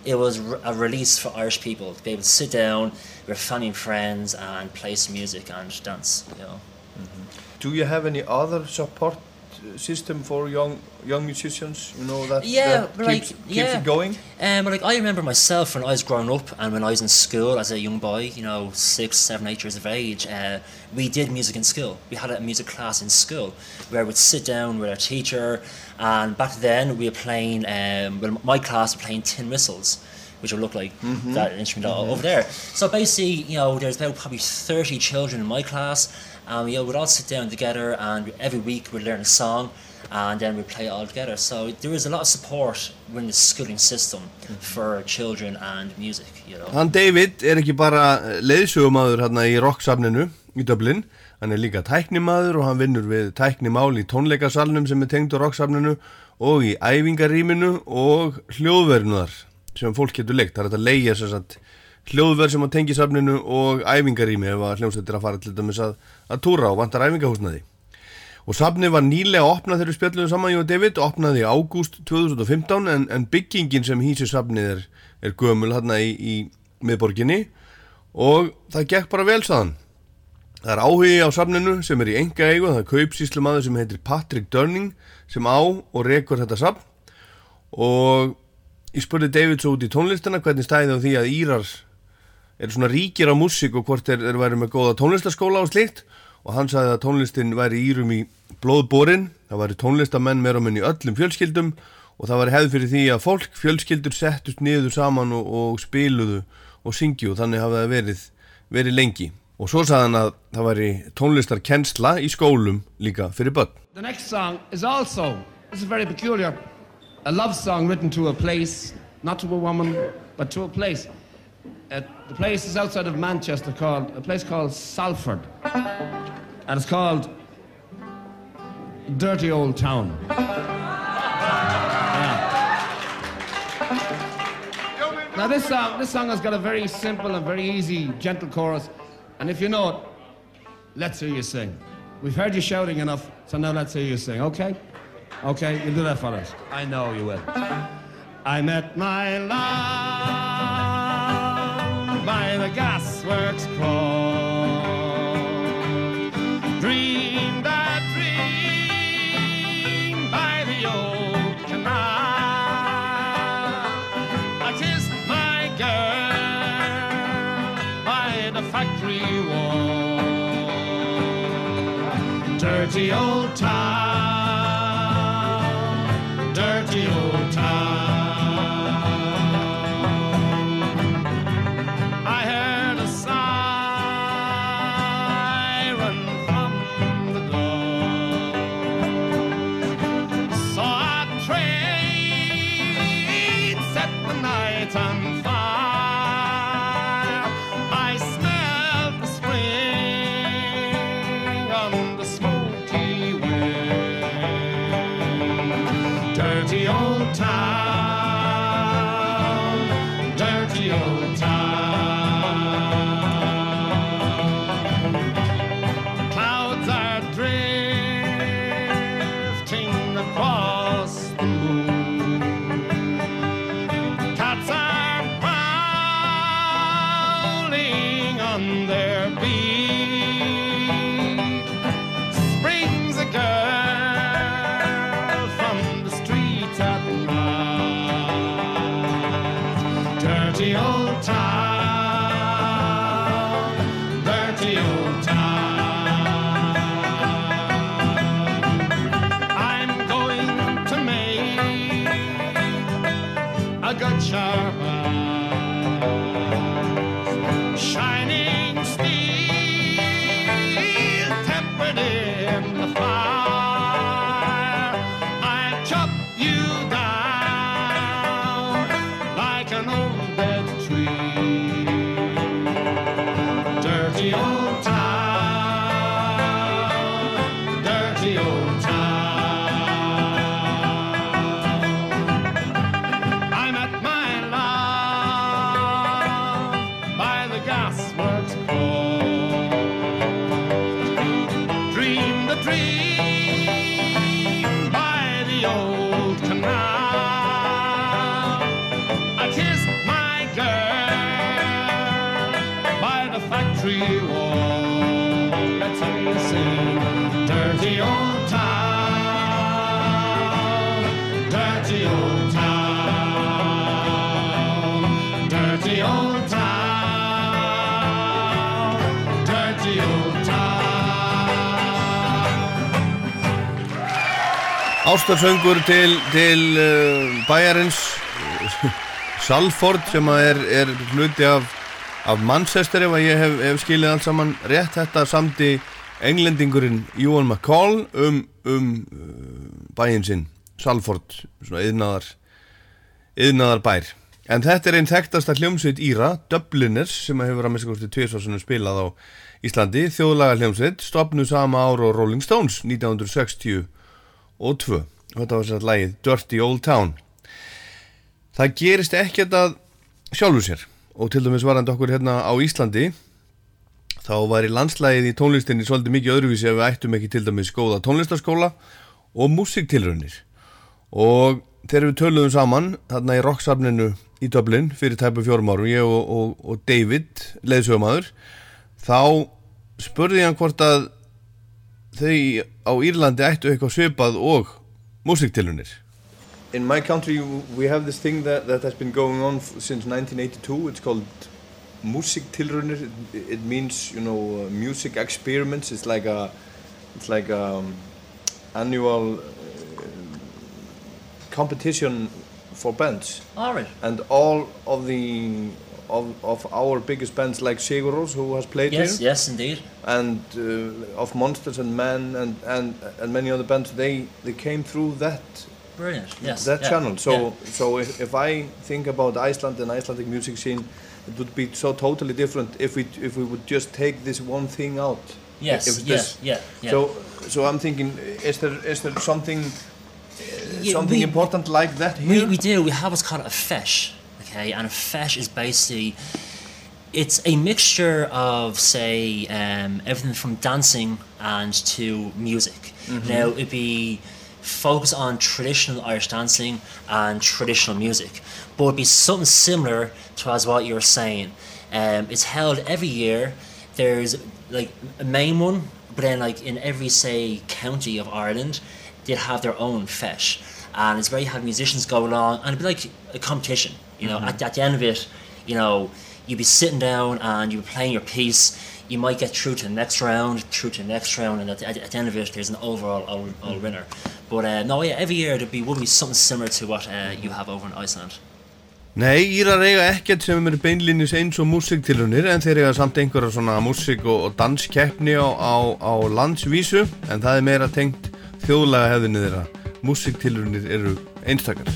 it was a release for Irish people to be able to sit down with family and friends and play some music and dance. You know. Do you have any other support system for young young musicians? You know that Yeah, that but keeps, keeps yeah. it going. Um, like I remember myself when I was growing up and when I was in school as a young boy, you know, six, seven, eight years of age, uh, we did music in school. We had a music class in school where we'd sit down with our teacher, and back then we were playing. Um, well, my class were playing tin whistles. Which would look like Mhm. that instrument Mhm. over there. So basically, you know, there's about probably 30 children in my class, and we would all sit down together, and every week we'd learn a song, and then we'd play it all together. So there is a lot of support within the schooling system for children and music, you know. Hann David er ekki bara leiðsögumadur hérna í rocksafninu í Dublin hann er líka tæknimaður og hann vinnur við tæknimál í tónleikasalnum sem er tengd á rocksafninu og í æfingarýminu og hljóðverðnuðar sem fólk getur leikt. Það er þetta leigja sem sagt hljóðverð sem að tengi safninu og æfingarými ef að hljómsveitir að fara til dæmis að, að túra og vantar æfingahúsnaði. Og safnið var nýlega opnað þegar við spjalluðum saman og David, opnaði í ágúst 2015 en, en byggingin sem hýsir safnið er, er gömul hérna í, í miðborginni og það gekk bara vel saðan. Það er áhugi á safninu sem er í enga eigu, það er kaupsýslu maður sem heitir Patrick Durning sem á og rekur þetta safn og ég spurði David svo út í tónlistina hvernig stæði á því að Írar eru svona ríkir á músík og hvort þeir, þeir væri með góða tónlistaskóla og slikt og hann sagði að tónlistin væri írum í blóðborin, það væri tónlistamenn meira og minn í öllum fjölskyldum og það væri hefð fyrir því að fólk, fjölskyldur settust niður saman og, og spiluðu og syngju og þannig hafa það verið, verið lengi. Og svo sagði hann að það væri tónlistarkennsla í skólum líka fyrir börn. The next song is also, this is very peculiar, a love song written to a place, not to a woman, but to a place. Uh, the place is outside of Manchester called, a place called Salford. And it's called Dirty Old Town. Yeah. Now this song, this song has got a very simple and very easy, gentle chorus. And if you know it, let's hear you sing. We've heard you shouting enough, so now let's hear you sing, okay? Okay, you'll do that for us. I know you will. I met my love by the gasworks court. Dreamed that dream by the old canal. I kissed my girl by the factory wall. Dirty old town, Ástarsöngur til, til uh, bæjarins Salford sem er, er hluti af, af Manchester ef ég hef, hef skilið allt saman rétt. Þetta samti englendingurinn Ewan McCall um, um uh, bæjinn sinn Salford, svona yðnaðar yðnaðar bær. En þetta er einn þekktasta hljómsveit Íra Dubliners sem hefur að missa kosti tviðsvarsunum spilað á Íslandi. Þjóðlaga hljómsveit stopnu sama ár og Rolling Stones 1960 og 2 og þetta var sér að lagið Dirty Old Town. Það gerist ekkert að sjálfu sér. Og til dæmis varandi okkur hérna á Íslandi þá var í landslægið í tónlistinni svolítið mikið öðruvísi ef við ættum ekki til dæmis góða tónlistaskóla og músiktilraunir. Og þegar við töluðum saman þarna í rocksafninu í Dublin fyrir tæpu fjórum árum, ég og, og, og David leiðsögumæður þá spurði ég hann hvort að þau á Írlandi ættu eitthvað svipað og músiktilraunir In my country, we have this thing that, that has been going on since 1982. It's called musiktilraunir. It, it means, you know, uh, music experiments. It's like a, it's like a um, annual uh, competition for bands. All right. And all of the of, of our biggest bands like Seguros, who has played Yes, here, yes, yes, indeed. and uh, of Monsters and Men and, and and many other bands, they they came through that Brilliant. Yes. that yeah, channel. So yeah. so if, if I think about Iceland and Icelandic music scene, it would be so totally different if we if we would just take this one thing out. Yes, If it's yeah, this- yeah, yeah. So so I'm thinking, is there is there something uh, something we- important like that We, here? we do. We have what's called a fesh, okay? And a fesh is basically it's a mixture of say um, everything from dancing and to music. Mhm. Now it'd be focus on traditional Irish dancing and traditional music, but it'd be something similar to as what you're saying. Um, it's held every year. There's like a main one, but then like in every say county of Ireland, they'd have their own fesh, and it's where you have musicians go along, and it'd be like a competition. You know, Mhm. at, at the end of it, you know, you'd be sitting down and you'd be playing your piece. You might get through to the next round, through to the next round, and at, the- at the end of it, there's an overall all, all winner. But uh, no, yeah, every year there'd be would be something similar to what uh, you have over in Iceland. Nei, Írar eiga ekkert sem er beinlínis eins og músiktilunir en þeir eiga samt einhverja svona músik og, danskeppni á, á, á landsvísu en það er meira tengt þjóðlega hefðinni þeirra. Músiktilunir eru einstakar.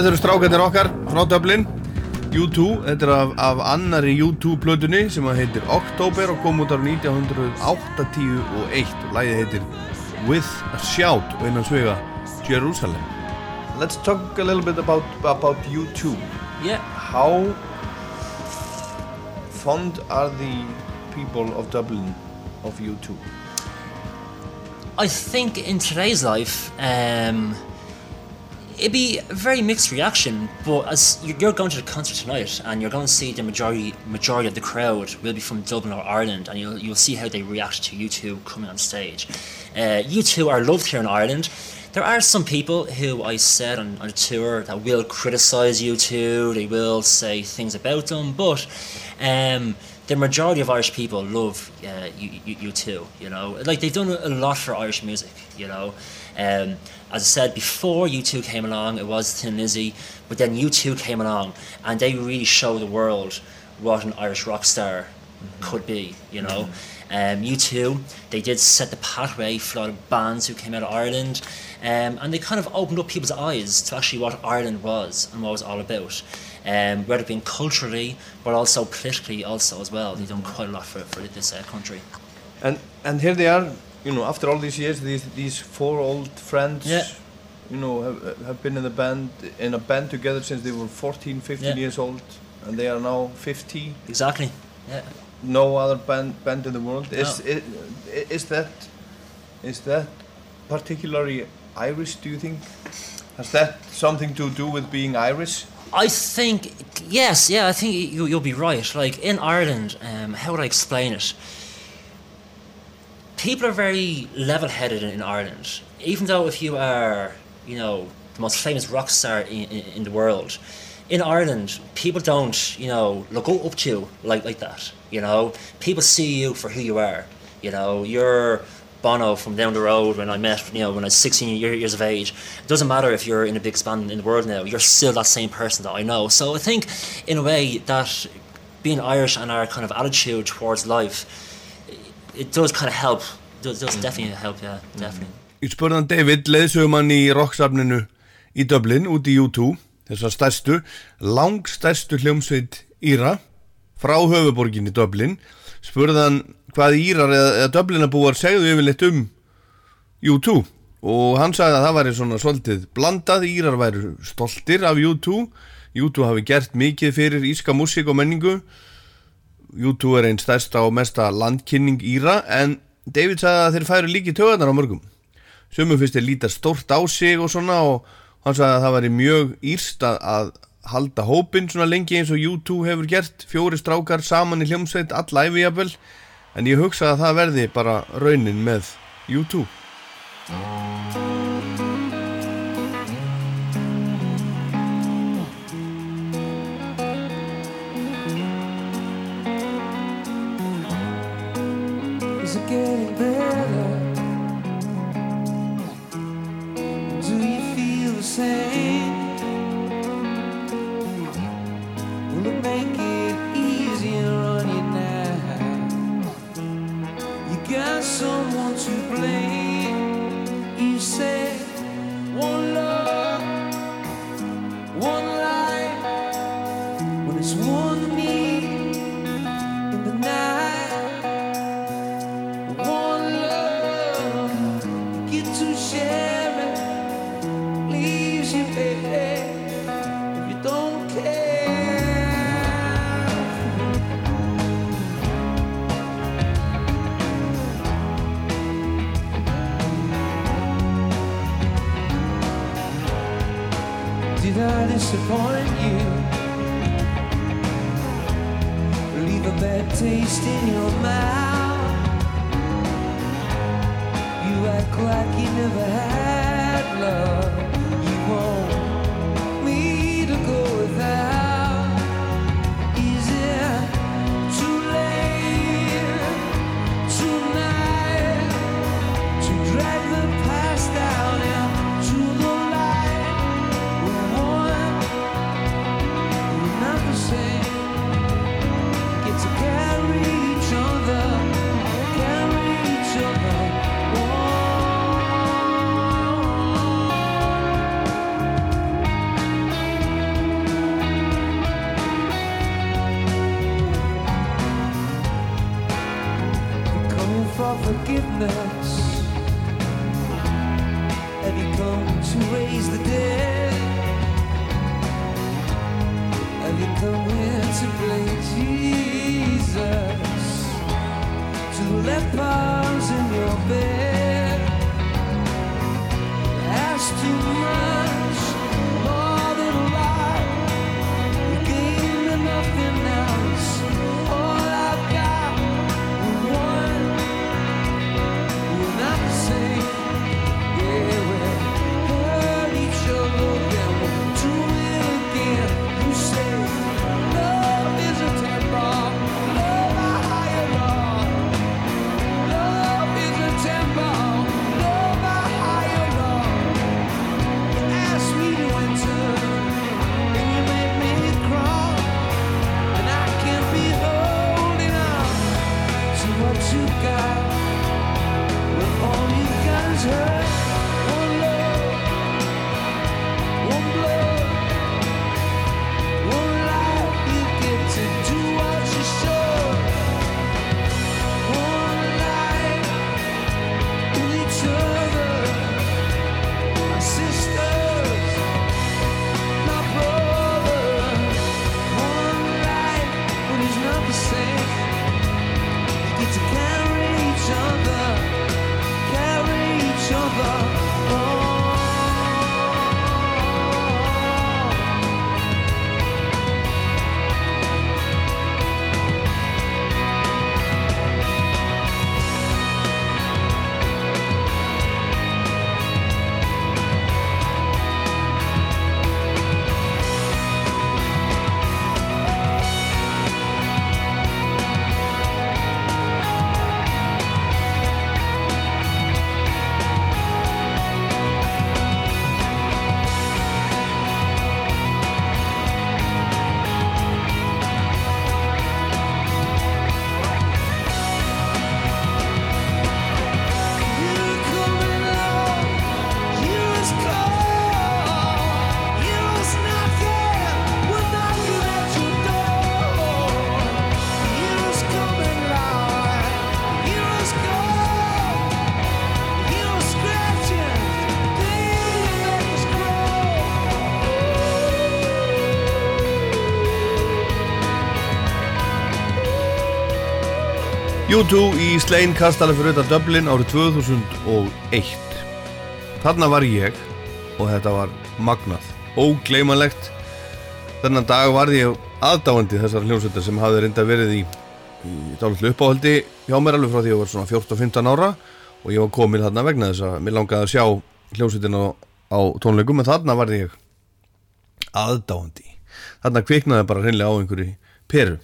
Þetta eru strákarnir okkar frá Dublin U2, þetta er af, af annari U2 plötunni sem að heitir October og kom út árið 1981 og lægið heitir With a Shout og innan svega Jerusalem Let's talk a little bit about about U2. Yeah. How fond are the people of Dublin of U2? I think in today's life, um, it'd be a very mixed reaction. But as you- you're going to the concert tonight, and you're going to see the majority majority of the crowd will be from Dublin or Ireland, and you'll you'll see how they react to you two coming on stage. Uh, U2 are loved here in Ireland. There are some people who I said on, on a tour that will criticise you two. They will say things about them, but um, the majority of Irish people love uh, U, U, U2. You know, like they've done a lot for Irish music. You know, um, as I said before, U2 came along. It was Thin Lizzy, but then U2 came along, and they really show the world what an Irish rock star could be. You know. Um, U2, they did set the pathway for a lot of bands who came out of Ireland, um, and they kind of opened up people's eyes to actually what Ireland was and what it was all about. Um, whether it been culturally, but also politically, also as well. They've done quite a lot for, for this uh, country. And and here they are, you know, after all these years, these these four old friends, Yeah. you know, have, have been in the band in a band together since they were 14, 15 Yeah. years old, and they are now 50. Exactly. Yeah. No other band band in the world. Is No. i- is that is that particularly Irish? Do you think? Has that something to do with being Irish? I think yes, yeah. I think you, you'll be right. Like in Ireland, um, how would I explain it? People are very level-headed in, in Ireland. Even though if you are, you know, the most famous rock star in, in, in the world, in Ireland, people don't, you know, look up to you like like that. You know, people see you for who you are. You know, you're Bono from down the road when I met, you know, when I was 16 year- years of age. It doesn't matter if you're in a big span in the world now, you're still that same person that I know. So I think, in a way, that being Irish and our kind of attitude towards life, it does kind of help. It does, does definitely help, yeah, definitely. Ég spurði hann David, leiðsögumann í rocksafninu í Dublin, út í U2, þessar stærstu, langstærstu hljómsveit Íra, frá höfuborginni Dublin, spurði hann hvað Írar eða, eða Dublinabúar segðu yfirleitt um U2 og hann sagði að það væri svona svolítið blandað, Írar væri stoltir af U2, U2 hafi gert mikið fyrir íska músík og menningu, U2 er einn stærsta og mesta landkynning Íra en David sagði að þeir færu líki töðanar á mörgum Sumum finnst þeir líta stórt á sig og svona og hann sagði að það væri mjög írst að, að halda hópinn svona lengi eins og U2 hefur gert. Fjóri strákar saman í hljómsveit all æfi jafnvel. En ég hugsa að það verði bara raunin með U2 getting better? Do you feel the same? Will it make it easier on you now? You got someone to blame. You said one love, one life. Disappoint you? Leave a bad taste in your mouth. You act like you never had U2 í Slein Kastali fyrir auðvitað Dublin árið 2001 Þarna var ég og þetta var magnað ógleymanlegt. Þennan dag varði ég aðdáandi þessar hljómsveitar sem hafði reynda verið í, í dálítið uppáhaldi hjá mér alveg frá því ég var svona 14-15 ára og ég var komin þarna vegna þess að mér langaði að sjá hljómsveitin á, á tónleikum en þarna varði ég aðdáandi. Þarna kviknaði bara hreinlega á einhverju peru.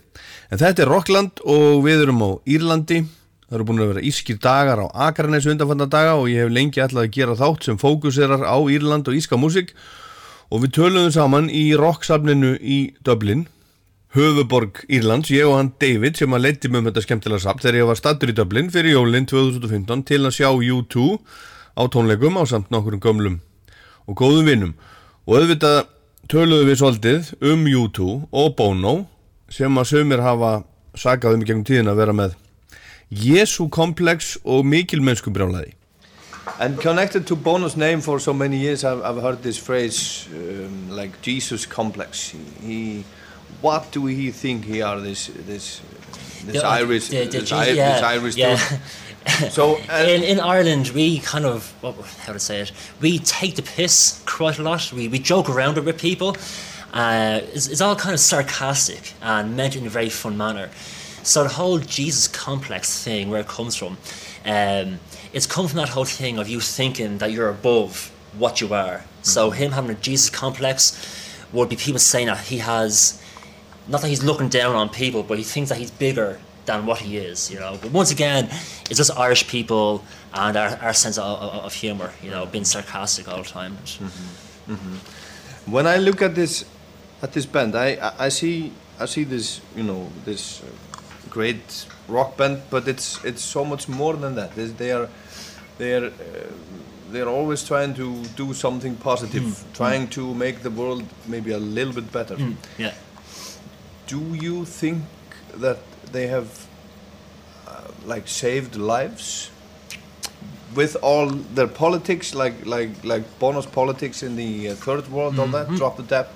En þetta er Rockland og við erum á Írlandi. Það eru búin að vera ískir dagar á Akarnes undanfanna daga og ég hef lengi ætlað að gera þátt sem fókuserar á Írland og íska músík. Og við töluðum saman í rocksafninu í Dublin höfuborg Írlands, ég og hann David sem að leiti mig um þetta skemmtilega safn þegar ég var stattur í Dublin fyrir jólinn 2015 til að sjá U2 á tónleikum á samt nokkurum gömlum og góðum vinnum og auðvitað töluðum við svolítið um U2 og Bono sem að sömur hafa sagað um í gegnum tíðin að vera með Jesu komplex og mikil mennsku brjálaði And connected to Bono's name for so many years, I've, I've heard this phrase um, like Jesus complex. He, what do he think he are? This, this, this The- Irish, the- the this, yeah, this Irish yeah. dude. So, uh, in, in Ireland, we kind of, what, how to say it, we take the piss quite a lot. We, we joke around it with people. Uh, it's, it's all kind of sarcastic and meant in a very fun manner. So the whole Jesus complex thing, where it comes from, um, it's come from that whole thing of you thinking that you're above what you are. So him having a Jesus complex would be people saying that he has, not that he's looking down on people, but he thinks that he's bigger than what he is, you know. But once again, it's just Irish people and our, our sense of, of, of humour, you know, being sarcastic all the time. Mhm. when I look at this, at this band, I, I, see, I see this, you know, this uh, great rock band, but it's, it's so much more than that. They, they are, they are, uh, they are always trying to do something positive, Mm, trying to make the world maybe a little bit better. Mm, yeah. Do you think that they have uh, like saved lives with all their politics, like like like bonus politics in the uh, third world, all that, Mhm. drop the debt?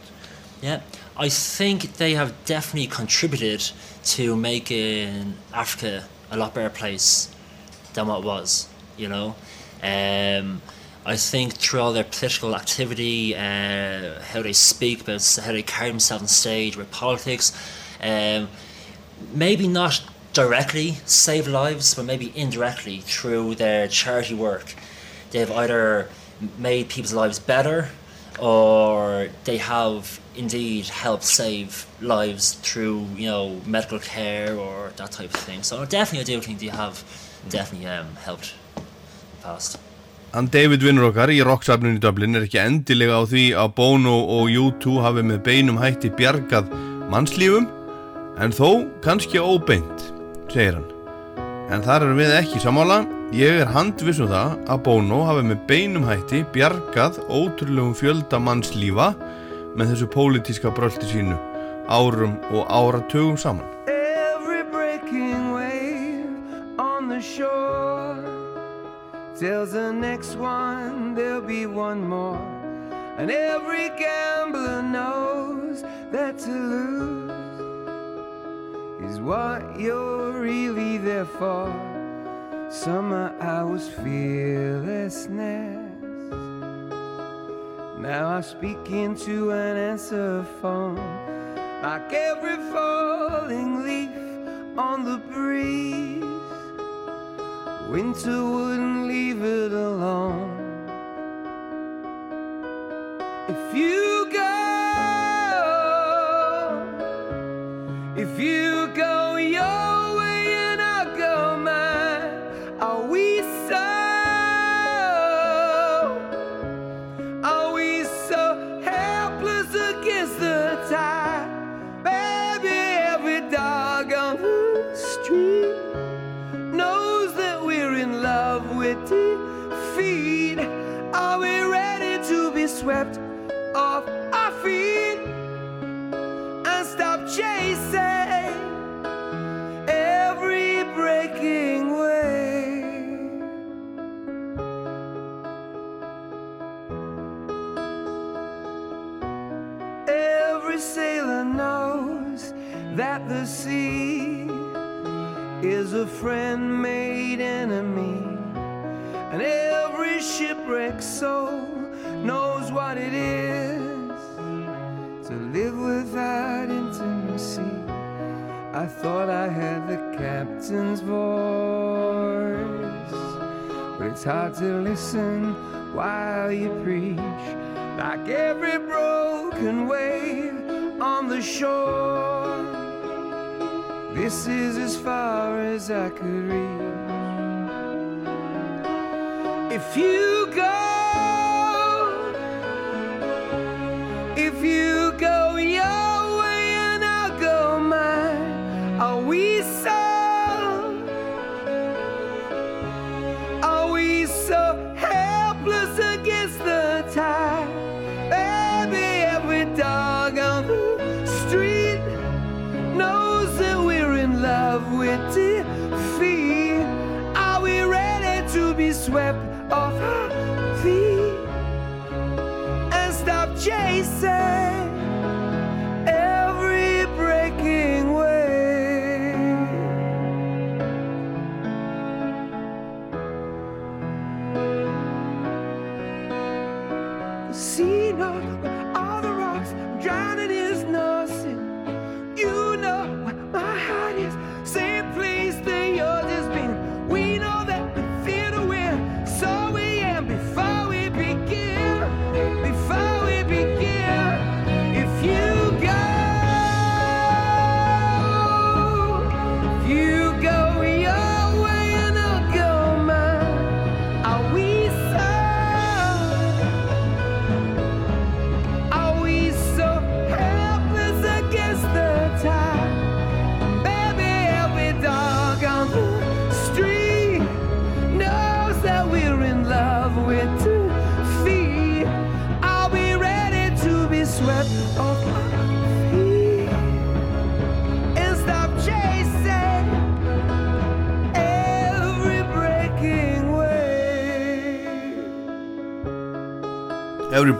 Yeah, I think they have definitely contributed to making Africa a lot better place than what it was. You know, um, I think through all their political activity, uh, how they speak about how they carry themselves on stage with politics, um, maybe not directly save lives, but maybe indirectly through their charity work. They've either made people's lives better or they have indeed helped save lives through, you know, medical care or that type of thing. So definitely I do think they have definitely um, helped the past. Hann David vinnur okkar í rocksafninu í Dublin er ekki endilega á því að Bono og U2 hafi með beinum hætti bjargað mannslífum en þó kannski óbeint, segir hann. En þar erum við ekki sammála. Ég er handviss um það að Bono hafi með beinum hætti bjargað ótrúlegum fjölda mannslífa með þessu pólitíska bröldi sínu árum og áratugum saman. Every breaking wave on the shore tells the next one there'll be one more. And every gambler knows that to lose is what you're really there for. Summer hours fearlessness. Now I speak into an answer phone. Like every falling leaf on the breeze, winter wouldn't leave it alone. This is as far as I could reach. If you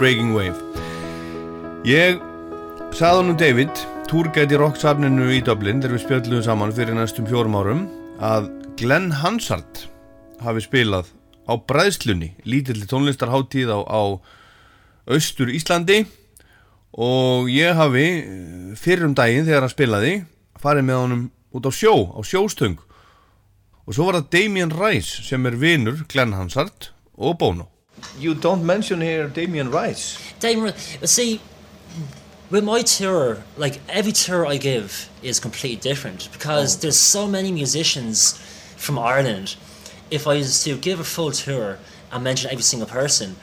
Breaking Wave. Ég sagði honum David túrgæti rocksafninu í Dublin þegar við spjöldluðum saman fyrir næstum fjórum árum að Glenn Hansard hafi spilað á bræðslunni lítilli tónlistarháttíð á, á austur Íslandi. Og ég hafi eh, fyrir um daginn þegar hann spilaði farið með honum út á sjó á sjóstöng. Og svo var það Damien Rice sem er vinur Glenn Hansard og Bono You don't mention here Damien Rice. Damien, see, with my tour, like every tour I give is completely different because there's so many musicians from Ireland. If I was to give a full tour and mention every single person,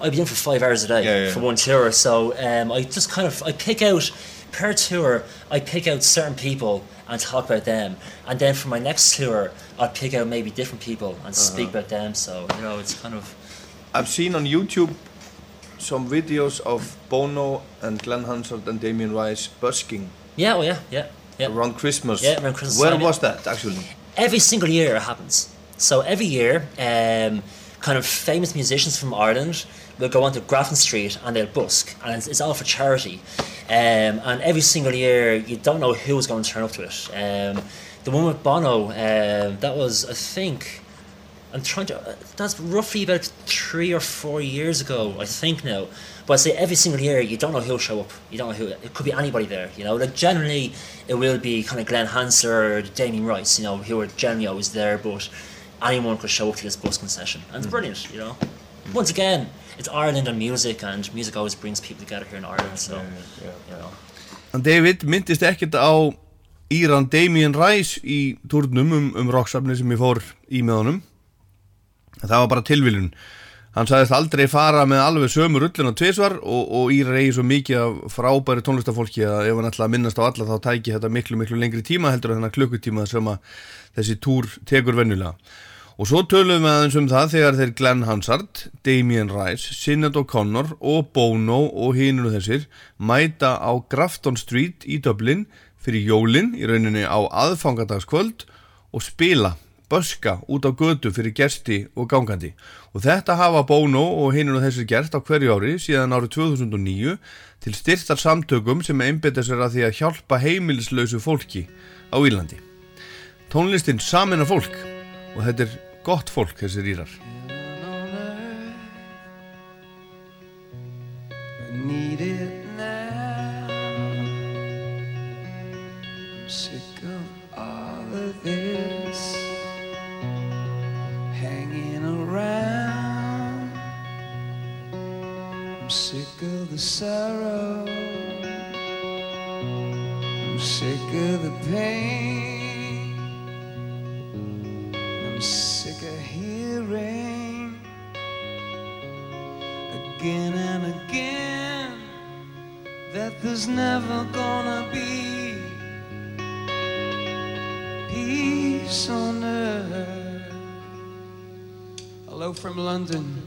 I'd be in for five hours a day Yeah, yeah. for one tour. So um, I just kind of I pick out per tour. I pick out certain people and talk about them, and then for my next tour, I'll pick out maybe different people and speak Uh-huh. about them. So you know, it's kind of I've seen on YouTube some videos of Bono and Glenn Hansard and Damien Rice busking yeah, oh yeah, yeah, yeah. around Christmas. Yeah, around Christmas Where was that actually? every single year it happens. So every year, um, kind of famous musicians from Ireland will go onto Grafton Street and they'll busk, and it's, it's all for charity. Um, and every single year, you don't know who's going to turn up to it. Um, the one with Bono, um, that was I think. I'm trying to. Uh, that's roughly about three or four years ago, I think now. But I say every single year, you don't know who'll show up. You don't know who. It could be anybody there. You know, like generally, it will be kind of Glenn Hansard or Damien Rice. You know, who are generally always there. But anyone could show up to this busking session, and it's brilliant. You know, once again, it's Ireland and music, and music always brings people together here in Ireland. So, you know. En David myndist ekkert á Íran Damien Rice í turnum um, um rocksafni sem ég fór í með honum en það var bara tilviljun hann sagðist aldrei fara með alveg sömu rulluna tvisvar og, og Írar eigi svo mikið af frábæri tónlistafólki að ef hann ætla að minnast á alla þá tæki þetta miklu miklu lengri tíma heldur en þennan klukkutíma sem að þessi túr tekur venjulega Og svo töluðum við aðeins um það þegar þeir Glenn Hansard, Damien Rice, Sinead O'Connor og Bono og hínur þessir mæta á Grafton Street í Dublin fyrir jólinn í rauninni á aðfangadagskvöld og spila, börska út á götu fyrir gersti og gangandi. Og þetta hafa Bono og hínur þessir gert á hverju ári síðan árið 2009 til styrtar samtökum sem einbeta sér að því að hjálpa heimilislausu fólki á Írlandi. Tónlistin samin af fólk og þetta er gott fólk þessir írar sick of the pain. I'm sick again and again that there's never gonna be peace on earth. Hello from London.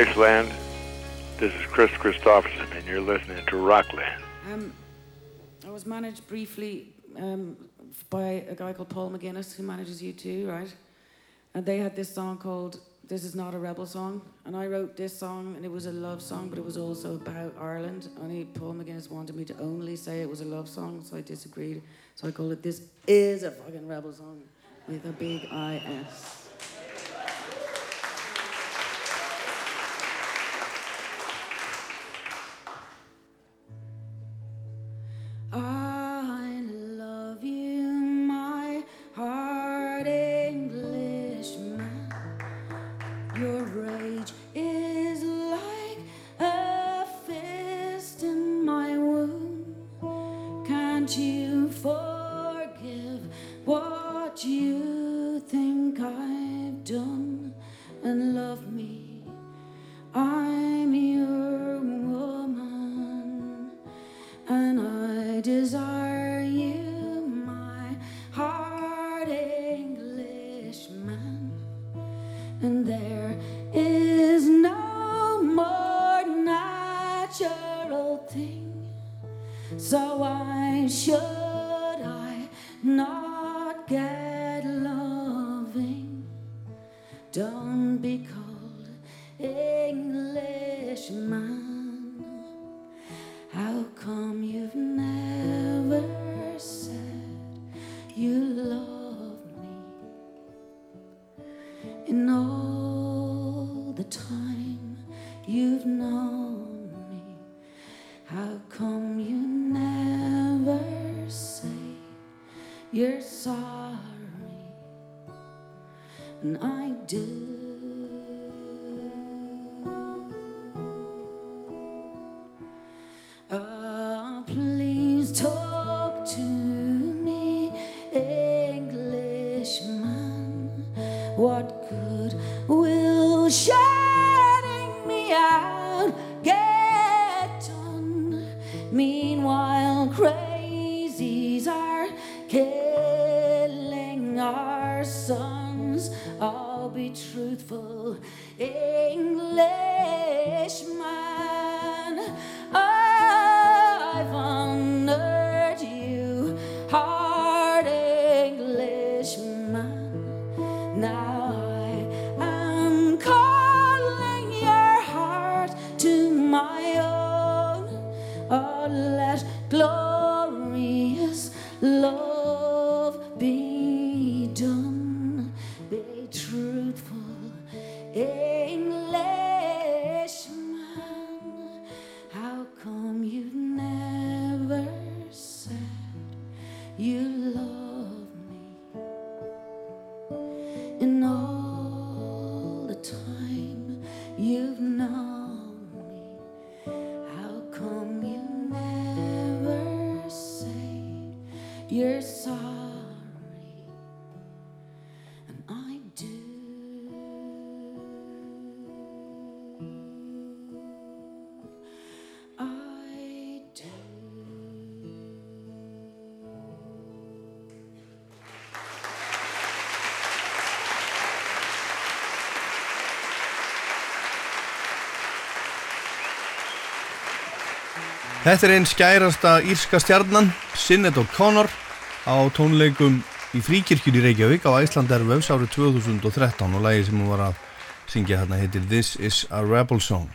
Iceland. This is Chris Christopherson, and you're listening to Rockland. Um, I was managed briefly um, by a guy called Paul McGuinness, who manages you too, right? And they had this song called "This Is Not a Rebel Song," and I wrote this song, and it was a love song, but it was also about Ireland. Only Paul McGuinness wanted me to only say it was a love song, so I disagreed. So I called it "This Is a Fucking Rebel Song" with a big I S. Oh. What good will shutting me out get done? Meanwhile, crazies are killing our sons. I'll be truthful, Englishman. Þetta er einn skærasta írska stjarnan, Sinead O'Connor, á tónleikum í fríkirkjun í Reykjavík á Æslandervefs árið 2013 og lagi sem hún var að syngja þarna heitir This is a Rebel Song.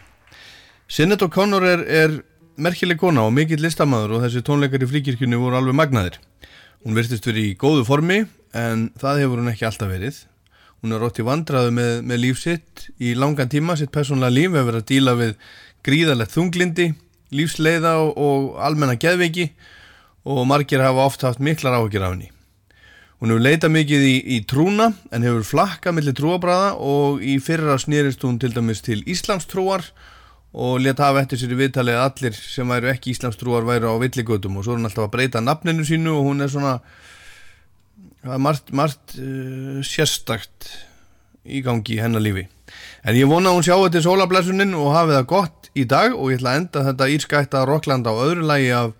Sinead O'Connor er, er merkileg kona og mikill listamæður og þessi tónleikar í fríkirkjunni voru alveg magnaðir. Hún virtist verið í góðu formi en það hefur hún ekki alltaf verið. Hún er rótt í vandraðu með, með líf sitt í langan tíma, sitt persónlega líf hefur verið að díla við gríðalegt þunglindi, lífsleiða og, og almenna geðveiki og margir hafa oft haft miklar áhyggjur af henni. Hún hefur leitað mikið í, í trúna en hefur flakkað millir trúabræða og í fyrra snýrist hún til dæmis til Íslamstrúar og leta hafa eftir sér í viðtalið að allir sem væru ekki Íslamstrúar væru á villigötum og svo er hún alltaf að breyta nafninu sínu og hún er svona margt, margt uh, sérstakt í gangi í hennar lífi. En ég vona að hún sjá þetta í sólablesunin og hafi það gott í dag og ég ætla að enda þetta írskætta Rockland á öðru lagi af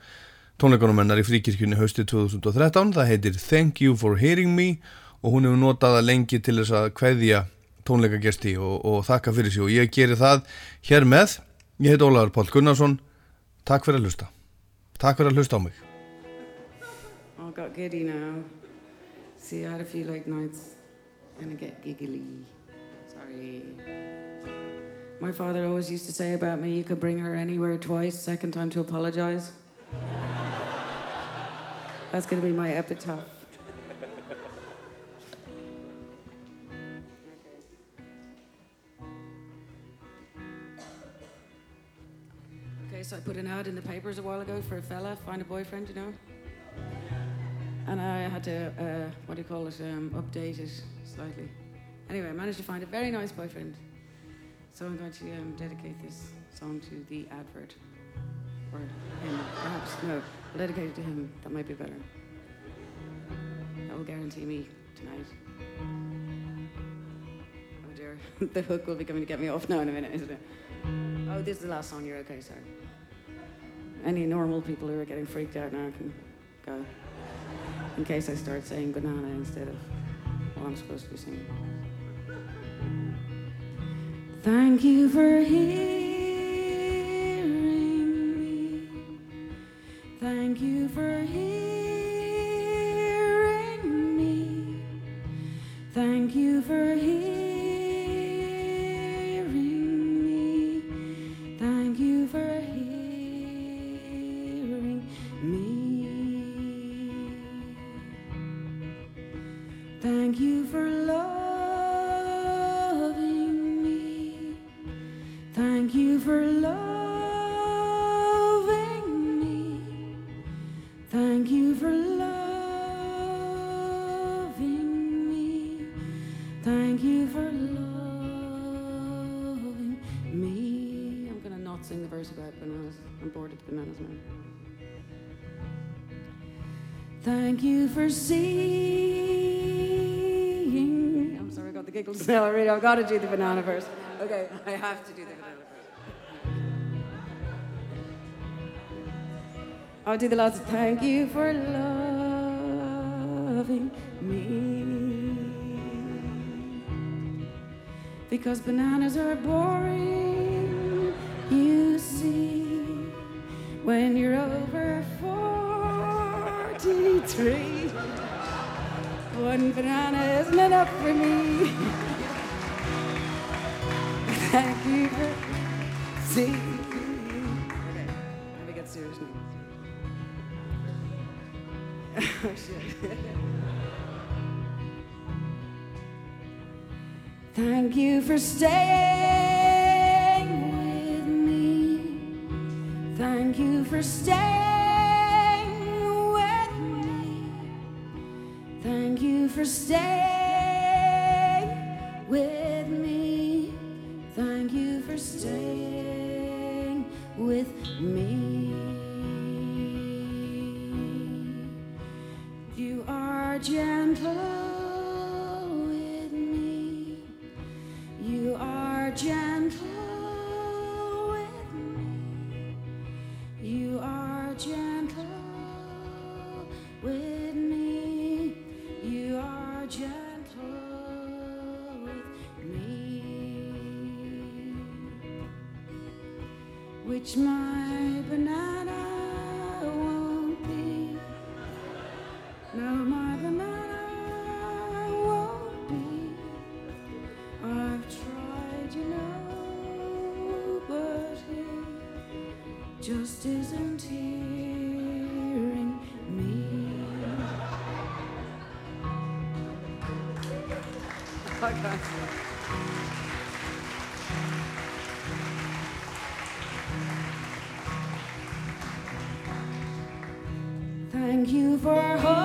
tónleikunum hennar í fríkirkjunni haustið 2013. Það heitir Thank You For Hearing Me og hún hefur notað það lengi til þess að kveðja tónleikagesti og, og þakka fyrir sig og ég geri það hér með ég heit Ólaður Páll Gunnarsson takk fyrir að hlusta takk fyrir að hlusta á mig I got giddy now. See, I had a few late nights I get giggly. Sorry. My father always used to say about me, you could bring her anywhere twice, second time to apologize. That's going to be my epitaph. Okay, so I put an ad in the papers a while ago for a fella, find a boyfriend, you know? And I had to, uh, what do you call it, um, update it slightly. Anyway, I managed to find a very nice boyfriend. So I'm going to um, dedicate this song to the advert. Or him, perhaps. No, I'll dedicate it to him. That might be better. That will guarantee me tonight. Oh dear. the hook will be coming to get me off now in a minute, isn't it? Oh, this is the last song. You're okay, sorry. Any normal people who are getting freaked out now can go. In case I start saying banana instead of what I'm supposed to be saying. Thank you for hearing For seeing. I'm sorry, I got the giggles now already. I've got to do the banana verse. Okay, I have to do the banana verse. I'll do the last. Thank you for loving me. Because bananas are boring, you Banana isn't enough for me. Thank you for seeing. Okay, let me get serious now. oh shit. Thank you for staying with me. Thank you for staying Stay. Isn't hearing me. Thank you for